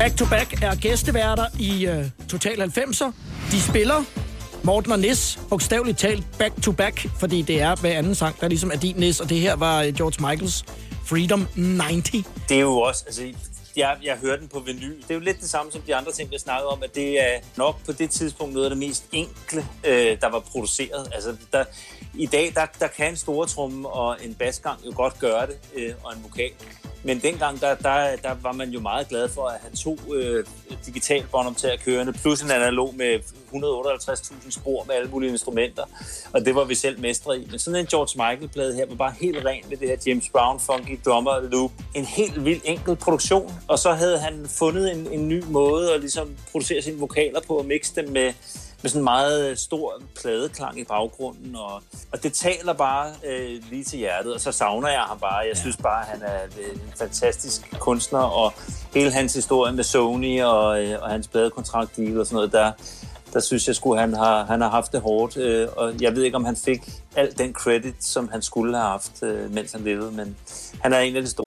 Back to Back er gæsteværter i uh, Total 90'er. De spiller Morten og Nis, bogstaveligt talt back to back, fordi det er hver anden sang, der ligesom er din Nis, og det her var øh, George Michaels Freedom 90. Det er jo også, altså, jeg, jeg hørte den på vinyl. Det er jo lidt det samme som de andre ting, vi snakkede om, at det er nok på det tidspunkt noget af det mest enkle, øh, der var produceret. Altså, der, I dag, der, der kan en store tromme og en basgang jo godt gøre det, øh, og en vokal. Men dengang, der, der, der var man jo meget glad for, at han tog øh, digital båndoptager kørende, plus en analog med 158.000 spor med alle mulige instrumenter. Og det var vi selv mestre i. Men sådan en George Michael-plade her var bare helt ren med det her James Brown funky drummer loop. En helt vild enkel produktion. Og så havde han fundet en, en ny måde at ligesom producere sine vokaler på og mixe dem med med sådan en meget stor pladeklang i baggrunden, og, og det taler bare øh, lige til hjertet, og så savner jeg ham bare. Jeg ja. synes bare, at han er en fantastisk kunstner, og hele hans historie med Sony og, øh, og hans pladekontrakt og sådan noget, der, der synes jeg skulle han har, han har haft det hårdt, øh, og jeg ved ikke, om han fik al den credit, som han skulle have haft, øh, mens han levede, men han er en af de store.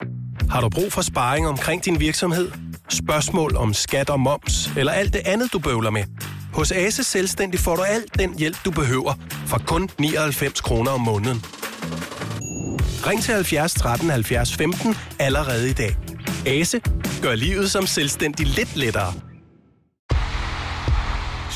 Har du brug for sparring omkring din virksomhed? Spørgsmål om skat og moms, eller alt det andet, du bøvler med? Hos Ase Selvstændig får du alt den hjælp, du behøver, for kun 99 kroner om måneden. Ring til 70 13 70 15 allerede i dag. Ase gør livet som selvstændig lidt lettere.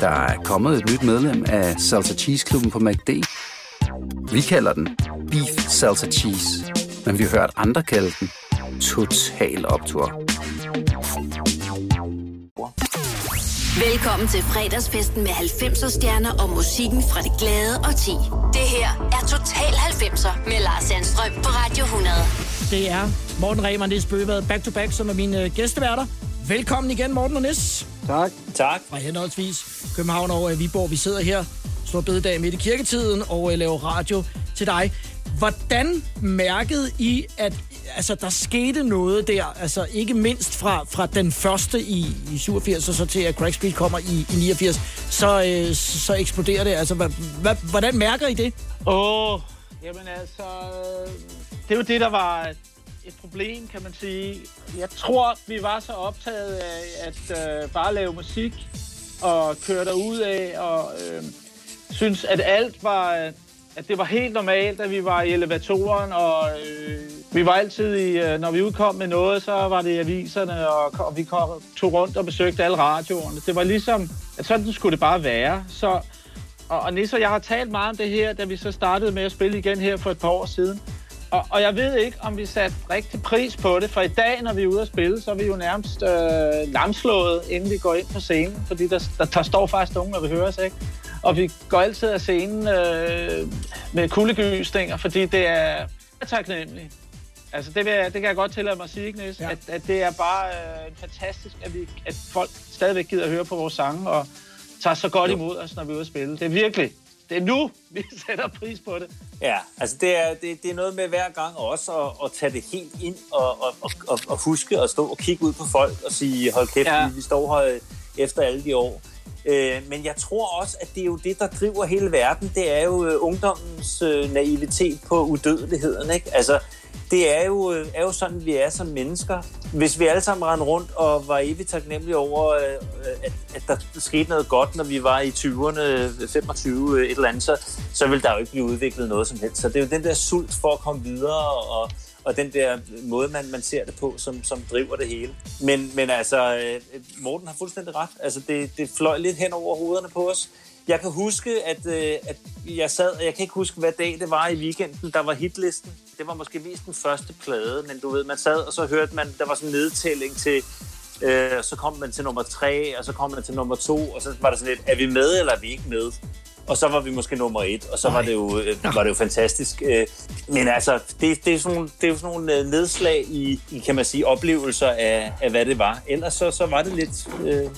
Der er kommet et nyt medlem af Salsa Cheese Klubben på MACD. Vi kalder den Beef Salsa Cheese, men vi har hørt andre kalde den Total Optor. Velkommen til fredagsfesten med 90'er stjerner og musikken fra det glade og ti. Det her er Total 90'er med Lars Sandstrøm på Radio 100. Det er Morten Remer Nis Bøgevad back to back, som er mine gæsteværter. Velkommen igen, Morten og Nis. Tak. Tak. Fra henholdsvis København og Viborg. Vi sidder her, stor bededag midt i kirketiden, og øh, laver radio til dig. Hvordan mærkede I, at altså, der skete noget der? Altså ikke mindst fra, fra den første i, i 87, og så til at Crack Speed kommer i, i 89, så, øh, så eksploderer det. Altså, hva, hva, hvordan mærker I det? Åh, oh, jamen altså, øh, det er jo det, der var et problem, kan man sige. Jeg tror, vi var så optaget af at øh, bare lave musik og køre derud af og øh, synes, at alt var, øh, at det var helt normalt, at vi var i elevatoren, og øh, vi var altid i, øh, når vi udkom med noget, så var det i aviserne, og, og vi kom, tog rundt og besøgte alle radioerne. Det var ligesom, at sådan skulle det bare være. Så, og, og Nisse og jeg har talt meget om det her, da vi så startede med at spille igen her for et par år siden. Og, og jeg ved ikke, om vi satte rigtig pris på det, for i dag, når vi er ude at spille, så er vi jo nærmest øh, lamslået, inden vi går ind på scenen, fordi der, der, der står faktisk nogen, der vil høre os, ikke? Og vi går altid af scenen øh, med kuldegysninger, fordi det er taknemmeligt. Altså, det, vil jeg, det kan jeg godt tillade mig at sige, Ignis, ja. at, at det er bare øh, fantastisk, at, vi, at folk stadigvæk gider at høre på vores sange, og tager så godt imod os, når vi er ude at spille. Det er virkelig, det er nu, vi (laughs) sætter pris på det. Ja, altså det er, det, det er noget med hver gang også at, at tage det helt ind og, og, og, og, huske at stå og kigge ud på folk og sige, hold kæft, ja. vi står her efter alle de år. Øh, men jeg tror også, at det er jo det, der driver hele verden. Det er jo øh, ungdommens øh, naivitet på udødeligheden. Ikke? Altså, det er jo, øh, er jo sådan, vi er som mennesker. Hvis vi alle sammen rendte rundt og var evigt taknemmelige over, øh, at, at der skete noget godt, når vi var i 20'erne, 25, øh, et eller andet, så, så ville der jo ikke blive udviklet noget som helst. Så det er jo den der sult for at komme videre, og, og den der måde, man, man ser det på, som, som driver det hele. Men, men altså, øh, Morten har fuldstændig ret. Altså, det, det fløj lidt hen over hovederne på os. Jeg kan huske, at, øh, at jeg sad, og jeg kan ikke huske, hvad dag det var i weekenden, der var hitlisten. Det var måske mest den første plade, men du ved, man sad, og så hørte man, der var sådan en nedtælling til, øh, så kom man til nummer tre, og så kom man til nummer to, og så var der sådan lidt, er vi med, eller er vi ikke med? Og så var vi måske nummer et, og så var det jo, øh, var det jo fantastisk. Øh, Men altså, det, det, er sådan nogle, det er jo sådan nogle øh, nedslag i, i, kan man sige, oplevelser af, af hvad det var. Ellers så, så var det lidt øh,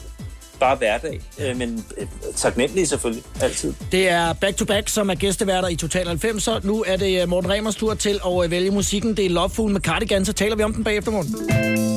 bare hverdag, øh, men øh, taknemmelig selvfølgelig, altid. Det er Back to Back, som er gæsteværter i Total 90'er. Nu er det øh, Morten Remers tur til at øh, vælge musikken. Det er Loveful med Cardigan, så taler vi om den bagefter, Morten.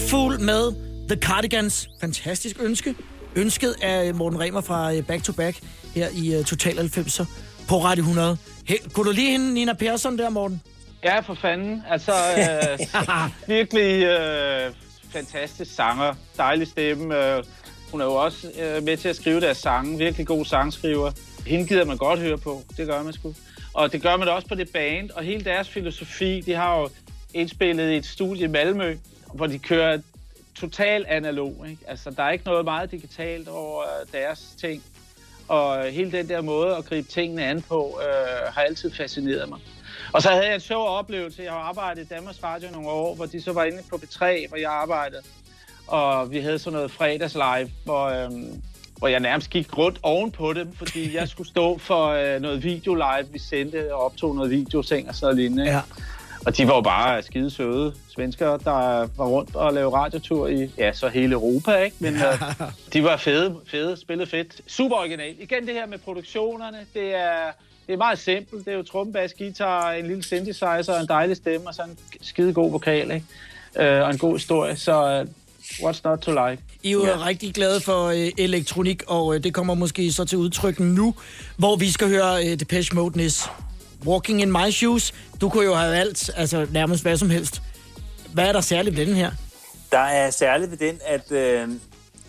Loveful med The Cardigans. Fantastisk ønske. Ønsket af Morten Remer fra øh, Back to Back her i uh, Total 90'er på Radio 100. Hey, kunne du lige hende Nina Persson der, Morten? Ja, for fanden. Altså, (laughs) øh, virkelig øh, fantastisk sanger. Dejlig stemme. Øh, hun er jo også øh, med til at skrive deres sange. Virkelig god sangskriver. Hende gider man godt høre på. Det gør man sgu. Og det gør man da også på det band. Og hele deres filosofi, de har jo indspillet i et studie i Malmø, hvor de kører total analog. Ikke? Altså, der er ikke noget meget digitalt over øh, deres ting. Og hele den der måde at gribe tingene an på, øh, har altid fascineret mig. Og så havde jeg en sjov oplevelse. Jeg har arbejdet i Danmarks Radio nogle år, hvor de så var inde på B3, hvor jeg arbejdede. og vi havde sådan noget fredagslive, hvor, øh, hvor jeg nærmest gik rundt oven på dem, fordi jeg skulle stå for øh, noget video live, vi sendte og optog noget videoseng og sådan noget lignende. Ja. Og de var jo bare skide søde svenskere, der var rundt og lavede radiotur i, ja, så hele Europa, ikke? Men øh, de var fede, fede, spillede fedt. Super original. Igen det her med produktionerne, det er, det er meget simpelt. Det er jo tromme, bas, guitar, en lille synthesizer, en dejlig stemme og så en skide god vokal, ikke? Øh, og en god historie, så øh, what's not to like? I er jo ja. rigtig glade for øh, elektronik, og øh, det kommer måske så til udtryk nu, hvor vi skal høre øh, Depeche Mode Nis. Walking in my shoes. Du kunne jo have valgt altså, nærmest hvad som helst. Hvad er der særligt ved den her? Der er særligt ved den, at øh,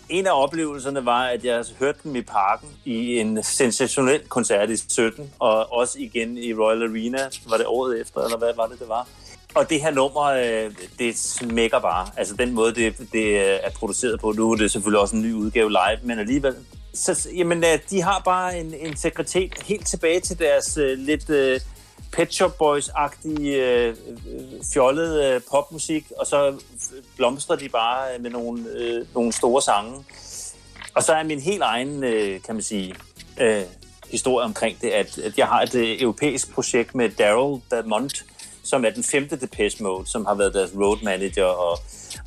en af oplevelserne var, at jeg hørte dem i parken i en sensationel koncert i 17, og også igen i Royal Arena, var det året efter, eller hvad var det, det var? Og det her nummer, øh, det smækker bare. Altså den måde, det, det er produceret på. Nu er det selvfølgelig også en ny udgave live, men alligevel. Så, jamen, øh, de har bare en integritet helt tilbage til deres øh, lidt øh, Pet Shop Boys-agtige øh, øh fjollede øh, popmusik, og så blomstrer de bare øh, med nogle, øh, nogle store sange. Og så er min helt egen, øh, kan man sige, øh, historie omkring det, at, at jeg har et øh, europæisk projekt med Daryl Damont, som er den femte Depeche Mode, som har været deres road manager og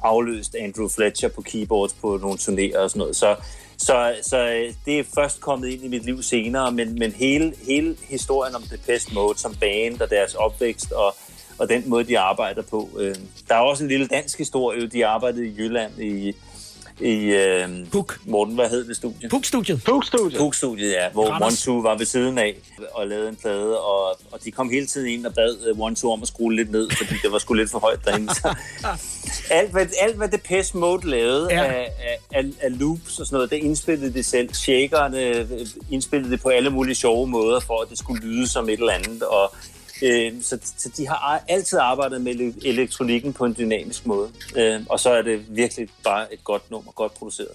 afløst Andrew Fletcher på keyboards på nogle turnéer og sådan noget. Så, så, så øh, det er først kommet ind i mit liv senere, men, men hele, hele historien om Depeche Mode som band og deres opvækst og, og den måde, de arbejder på. Øh, der er også en lille dansk historie. De arbejdede i Jylland i, i øh, Puk. Morten, hvad hed det studie? Puk-studiet. Puk-studiet. Puk-studiet, ja. Hvor Randers. One Two var ved siden af og lavede en plade, og, og de kom hele tiden ind og bad øh, One Two om at skrue lidt ned, fordi det var sgu lidt for højt derinde. Så (laughs) alt, hvad, alt, hvad Depeche Mode lavede Ja. af, af, af loops og sådan noget, det indspillede det selv. Shakerne øh, indspillede det på alle mulige sjove måder, for at det skulle lyde som et eller andet, og Øh, så, så de har altid arbejdet med elektronikken på en dynamisk måde. Øh, og så er det virkelig bare et godt nummer, godt produceret.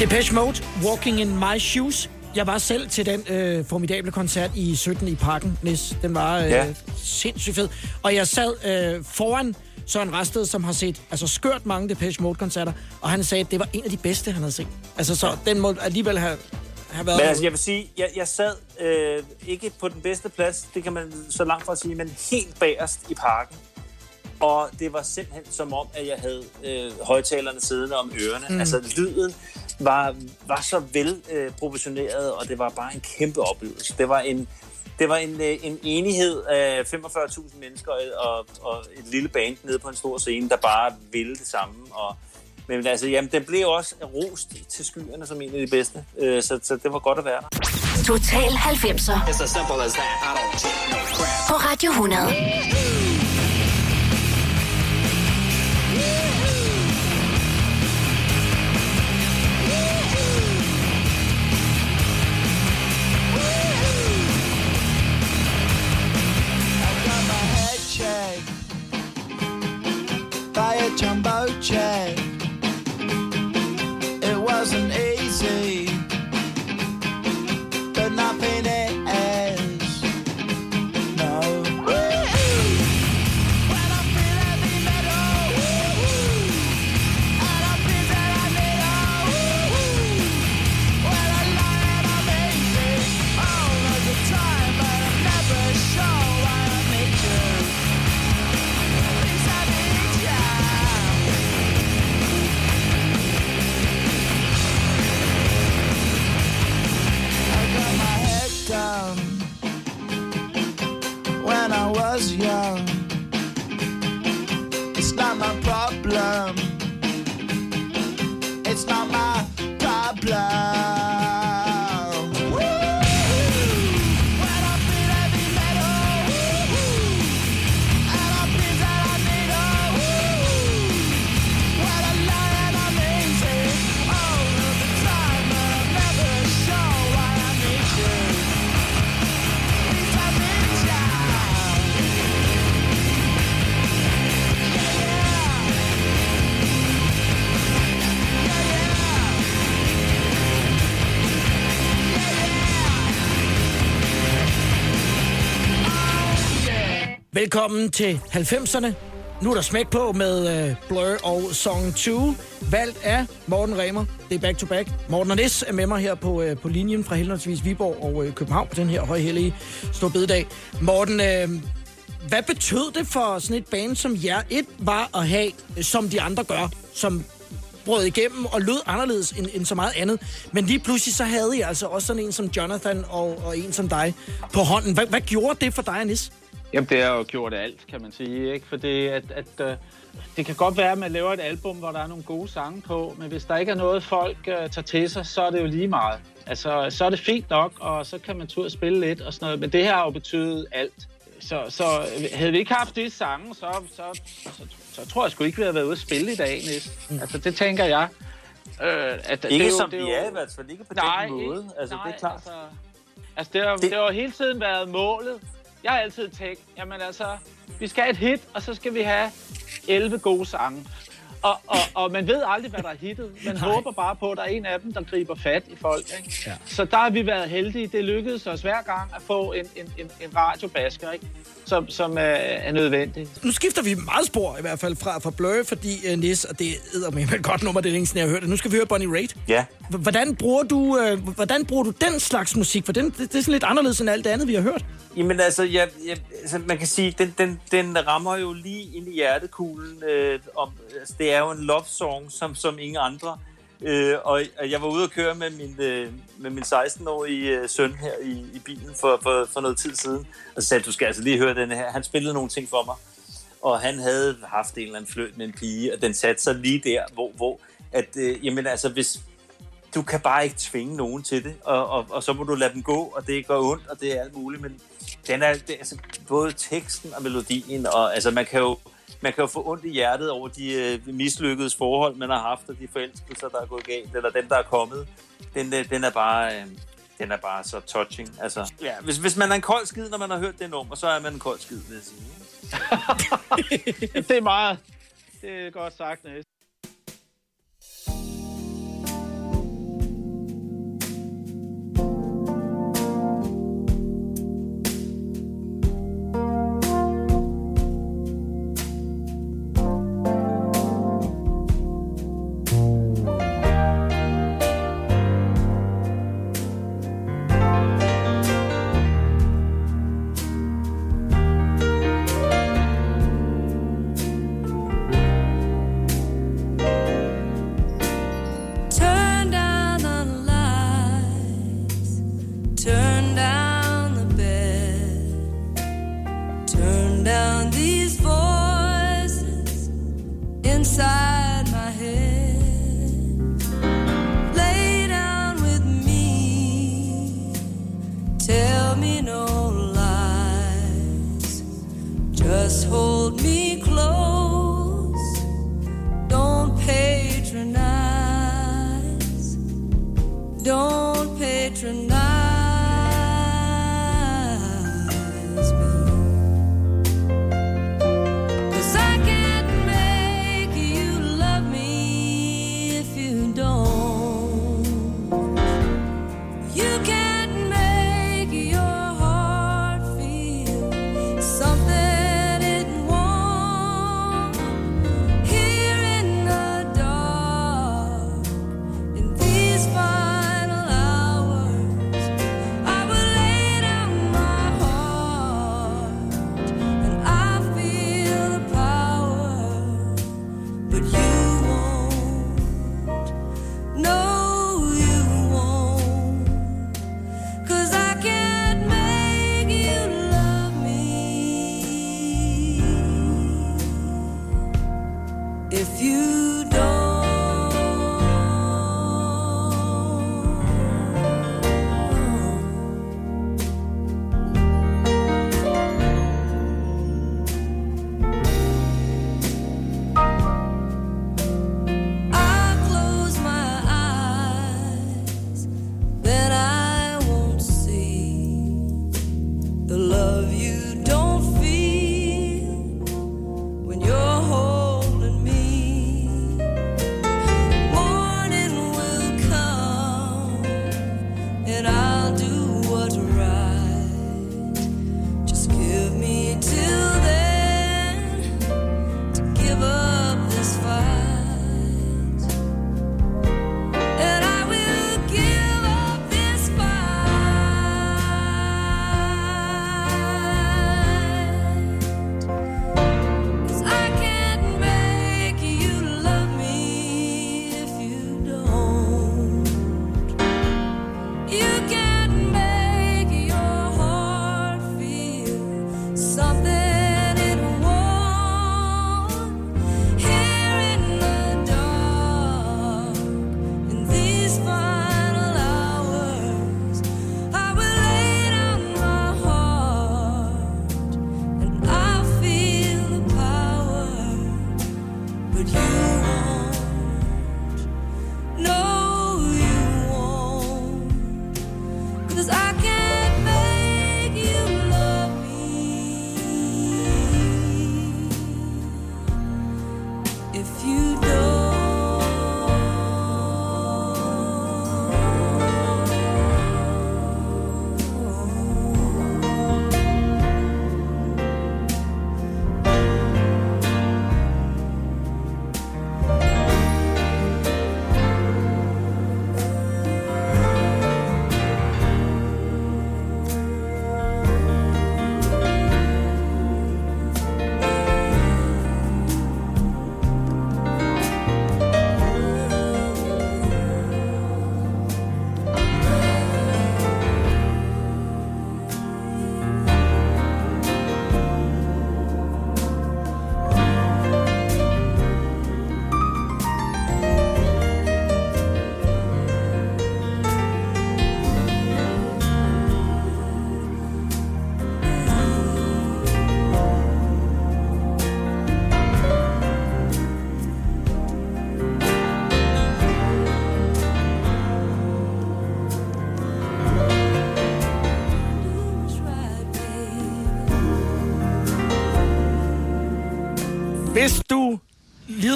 Depeche Mode, Walking in My Shoes. Jeg var selv til den øh, formidable koncert i 17 i Parken, Nis. Den var øh, Ja. sindssygt fed. Og jeg sad øh, foran Søren Rasted, som har set altså skørt mange Depeche Mode-koncerter, og han sagde, at det var en af de bedste, han havde set. Altså, så den må alligevel have, have været... Men altså, jeg vil sige, jeg, jeg sad øh, ikke på den bedste plads, det kan man så langt fra sige, men helt bagerst i parken. Og det var simpelthen som om, at jeg havde øh, højtalerne siddende om ørerne. Mm. Altså, lyden var, var så vel øh, proportioneret, og det var bare en kæmpe oplevelse. Det var en, det var en, øh, en enighed af 45.000 mennesker og, og et lille band nede på en stor scene, der bare ville det samme. Og, men altså, jamen, den blev også rost til skyerne som en af de bedste, øh, så, så det var godt at være der. Total 90'er It's as simple as that. I don't take no crap. på Radio 100. Was young. It's not my problem. It's not my Velkommen til 90'erne. Nu er der smæk på med uh, Blur og Song 2. Valgt af Morten Remer. Det er back to back. Morten og Nis er med mig her på, uh, på linjen fra henholdsvis Viborg og uh, København på den her højhellige storbededag. Morten, uh, hvad betød det for sådan et band som jer? Et var at have, som de andre gør, som brød igennem og lød anderledes end, end så meget andet. Men lige pludselig så havde I altså også sådan en som Jonathan og, og en som dig på hånden. Hvad, hvad gjorde det for dig, Nis? Jamen, det har jo gjort alt, kan man sige. Ikke? Fordi at, at, øh, det kan godt være, at man laver et album, hvor der er nogle gode sange på, men hvis der ikke er noget, folk øh, tager til sig, så er det jo lige meget. Altså, så er det fint nok, og så kan man og spille lidt og sådan noget. Men det her har jo betydet alt. Så, så havde vi ikke haft de sange, så, så, så, så tror jeg sgu ikke, vi havde været ude at spille i dag næsten. Altså, det tænker jeg. Øh, at, Ikke det jo- som det vi jo- er i hvert fald, ikke på Nej, den måde. ikke- Altså, det er klart. Altså, altså det, har, det... det har jo hele tiden været målet. Jeg har altid tænkt, jamen altså, vi skal have et hit, og så skal vi have 11 gode sange. Og, og, og man ved aldrig, hvad der er hittet. Man Nej. håber bare på, at der er en af dem, der griber fat i folk. Ikke? Ja. Så der har vi været heldige. Det lykkedes os hver gang at få en, en, en, en radiobasker, ikke? Som, som er, er nødvendig. Nu skifter vi meget spor i hvert fald fra, fra Blur, fordi uh, Nis, og det er med et godt nummer, det er længe siden, jeg har hørt det. Nu skal vi høre Bonnie Raitt. Ja. H- Hvordan bruger du, uh, hvordan bruger du den slags musik? For den, det, det er sådan lidt anderledes end alt det andet, vi har hørt. Jamen altså, jeg, jeg, altså man kan sige, den, den, den rammer jo lige ind i hjertekuglen. Øh, om, altså, det er jo en love song, som, som ingen andre. Øh, og, jeg var ude at køre med min, øh, med min 16-årige øh, søn her i, i bilen for, for, for noget tid siden. Og så sagde, du skal altså lige høre den her. Han spillede nogle ting for mig. Og han havde haft en eller anden fløjt med en pige, og den satte sig lige der, hvor, hvor at, øh, jamen altså, hvis, du kan bare ikke tvinge nogen til det, og, og, og så må du lade dem gå, og det gør ondt, og det er alt muligt, men den er, det, er altså, både teksten og melodien, og altså, man kan jo, man kan jo få ondt i hjertet over de øh, mislykkedes forhold, man har haft, og de forelskelser, der er gået galt, eller dem, der er kommet. Den, øh, den er bare... Øh, den er bare så touching. Altså, ja, hvis, hvis man er en kold skid, når man har hørt det nummer, så er man en kold skid, vil jeg sige. (laughs) det er meget... Det er godt sagt, Næs.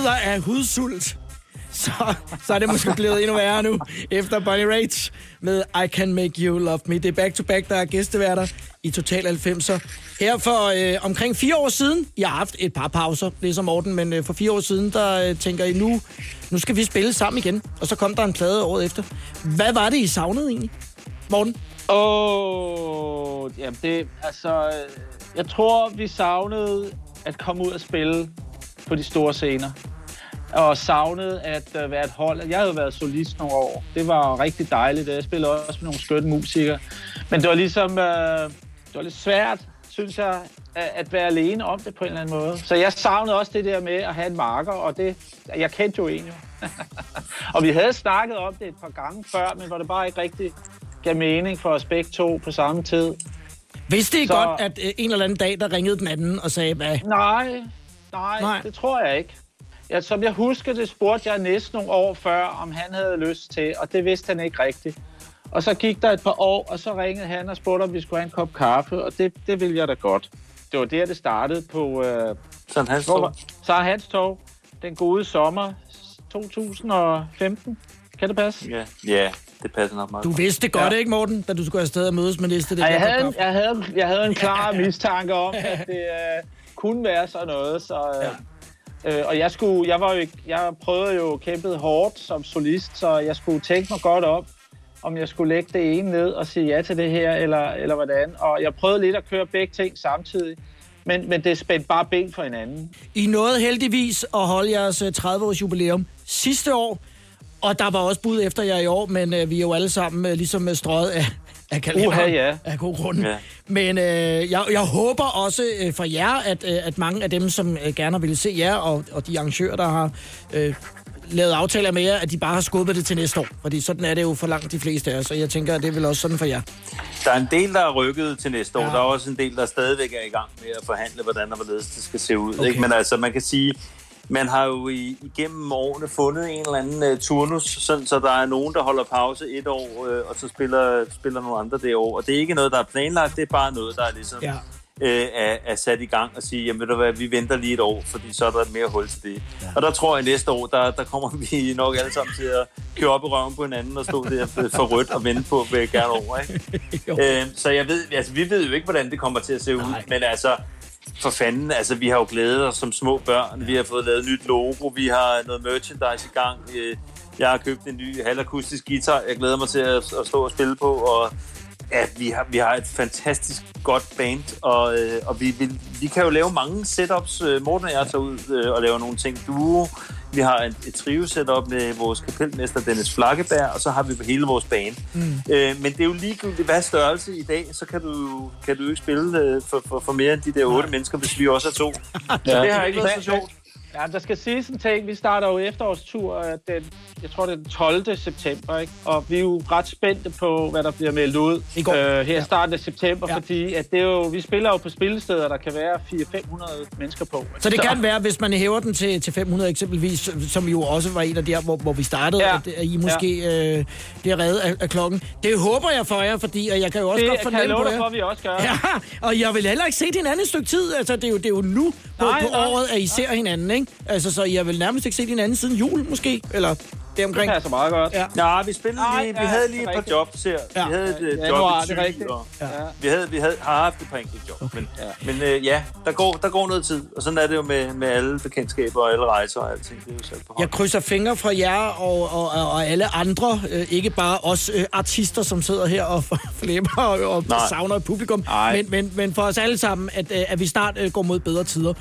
Lider af hudsult, så, så er det måske blevet endnu værre nu, efter Bonnie Raitt med I Can Make You Love Me. Det er back-to-back, der er gæsteværter i Total 90'er. Her for øh, omkring fire år siden, jeg har haft et par pauser, ligesom Morten, men øh, for fire år siden, der øh, tænker I nu, nu skal vi spille sammen igen. Og så kom der en plade året efter. Hvad var det, I savnede egentlig, Morten? Åh, oh, jamen det, altså, øh, jeg tror, vi savnede at komme ud og spille på de store scener. Og savnede at uh, være et hold. Jeg havde været solist nogle år. Det var rigtig dejligt. Jeg spillede også med nogle skønne musikere. Men det var ligesom, uh, det var lidt svært, synes jeg, at, være alene om det på en eller anden måde. Så jeg savnede også det der med at have en marker, og det, jeg kendte jo en jo. (laughs) og vi havde snakket om det et par gange før, men hvor det bare ikke rigtig gav mening for os begge to på samme tid. Vidste I Så- godt, at øh, en eller anden dag, der ringede den anden og sagde, hvad? Nej, nej, nej, det tror jeg ikke. Ja, som jeg husker det, spurgte jeg næsten nogle år før, om han havde lyst til, og det vidste han ikke rigtigt. Og så gik der et par år, og så ringede han og spurgte, om vi skulle have en kop kaffe, og det, det ville jeg da godt. Det var der, det startede på... Øh, Sådan hans tog. var- Så hans tog. Den gode sommer 2015. Kan det passe? Ja, ja det passer nok meget. Du vidste godt, Ja. ikke Morten, da du skulle afsted og mødes med næste? Ej, jeg, havde, en- jeg, havde, jeg havde en klar (laughs) mistanke om, at det øh, kunne være sådan noget. Så, øh, øh, og jeg, skulle, jeg, var jo, jeg prøvede jo kæmpet hårdt som solist, så jeg skulle tænke mig godt op, om jeg skulle lægge det ene ned og sige ja til det her, eller, eller hvordan. Og jeg prøvede lidt at køre begge ting samtidig, men, men det spændte bare ben for hinanden. I nåede heldigvis at holde jeres øh, 30-års jubilæum sidste år, og der var også bud efter jer i år, men øh, vi er jo alle sammen øh, ligesom øh, strøget af, af kalenderen. Uha, ja. Af god grund. Ja. Men øh, jeg, jeg håber også øh, for jer, at, øh, at mange af dem, som øh, gerne vil se jer, og, og de arrangører, der har øh, lavet aftaler med jer, at de bare har skubbet det til næste år. Fordi sådan er det jo for langt de fleste af os, og jeg tænker, at det er vel også sådan for jer. Der er en del, der er rykket til næste år. Ja. Der er også en del, der stadigvæk er i gang med at forhandle, hvordan og hvorledes det skal se ud. Okay. Ikke? Men altså, man kan sige, man har jo i, igennem årene fundet en eller anden uh, turnus, sådan, så der er nogen, der holder pause et år, uh, og så spiller, spiller nogle andre det år. Og det er ikke noget, der er planlagt, det er bare noget, der er ligesom... Ja. øh, er, er sat i gang og sige, jamen ved du hvad, vi venter lige et år, fordi så er der mere hul til det. Ja. Og der tror jeg næste år, der, der kommer (laughs) vi nok alle sammen til at køre op i røven på hinanden og stå der for rødt og vente på, hvad jeg gerne over. Ikke? (laughs) øh, så jeg ved, altså, vi ved jo ikke, hvordan det kommer til at se ud, Nej. men altså, for fanden, altså vi har jo glædet os som små børn, vi har fået lavet et nyt logo, vi har noget merchandise i gang, øh, jeg har købt en ny halvakustisk guitar, jeg glæder mig til at, at stå og spille på, og Ja, vi har, vi har et fantastisk godt band, og, øh, og vi, vi, vi kan jo lave mange setups. Øh, Morten og jeg tager ud og laver nogle ting. Duo. Vi har et, et trio-setup med vores kapelmester Dennis Flakkeberg, og så har vi hele vores band. Mm. Øh, men det er jo ligegyldigt, hvad størrelse i dag, så kan du, kan du jo ikke spille øh, for, for, for mere end de der otte mennesker, hvis vi også er to. Så det har ikke været så sjovt. Ja, der skal siges en ting. Vi starter jo efterårstur øh, den, jeg tror det er den 12. september, ikke? Og vi er jo ret spændte på, hvad der bliver meldt ud øh, her i starten af september, ja. fordi at det er jo, vi spiller jo på spillesteder, der kan være 400-500 mennesker på. ikke? Så det kan være, hvis man hæver den til, til 500 eksempelvis, som jo også var en af der, hvor, hvor vi startede, ja. Ja. at, at I måske ja. øh, bliver reddet af, af klokken. Det håber jeg for jer, fordi og jeg kan jo også Det godt kan fornemme jeg love på dig for, vi også gør. Ja, og jeg vil heller ikke se hinanden et stykke tid. Altså, det er jo, det er jo nu på, Nej, på året, at I ser hinanden, ikke? Altså, så jeg vil nærmest ikke se hinanden siden jul, måske? Eller det omkring. Det passer meget godt. Ja. Ja, vi spillede Nej, lige, vi ja, havde lige et par jobs her. Ja. Vi havde et øh, Januar, job i det er rigtigt. og Ja. vi, havde, vi havde, har haft et par enkelte job. Okay. Men, ja, men øh, ja der, går, der går noget tid, og sådan er det jo med, med alle bekendtskaber og alle rejser og alting. Det er jo selv på hånd. Jeg krydser fingre for jer og, og, og, og alle andre, øh, ikke bare os øh, artister, som sidder her og (laughs) flæber og, og Nej. savner et publikum, Nej. men, men, men for os alle sammen, at, øh, at vi snart øh, går mod bedre tider.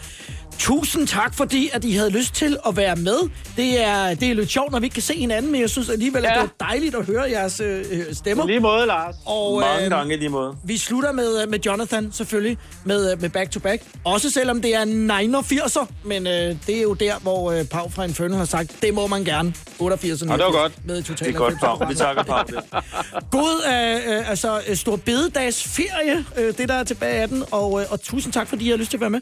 Tusind tak, fordi at I havde lyst til at være med. Det er, det er lidt sjovt, når vi ikke kan se hinanden, men jeg synes alligevel, ja. at Ja. det var dejligt at høre jeres øh, øh, stemmer. Lige måde, Lars. Og, Mange øh, gange lige måde. Vi slutter med, øh, med Jonathan, selvfølgelig, med, øh, med Back to Back. Også selvom det er 89'er, men øh, det er jo der, hvor øh, Pau fra Inferno har sagt, det må man gerne. 88'erne. Ja, det var godt. Med Det total er godt, Pau. Vi takker Pau (laughs) det. God øh, øh, altså, stor bededags ferie, øh, det der er tilbage af den, og, øh, og tusind tak, fordi I har lyst til at være med.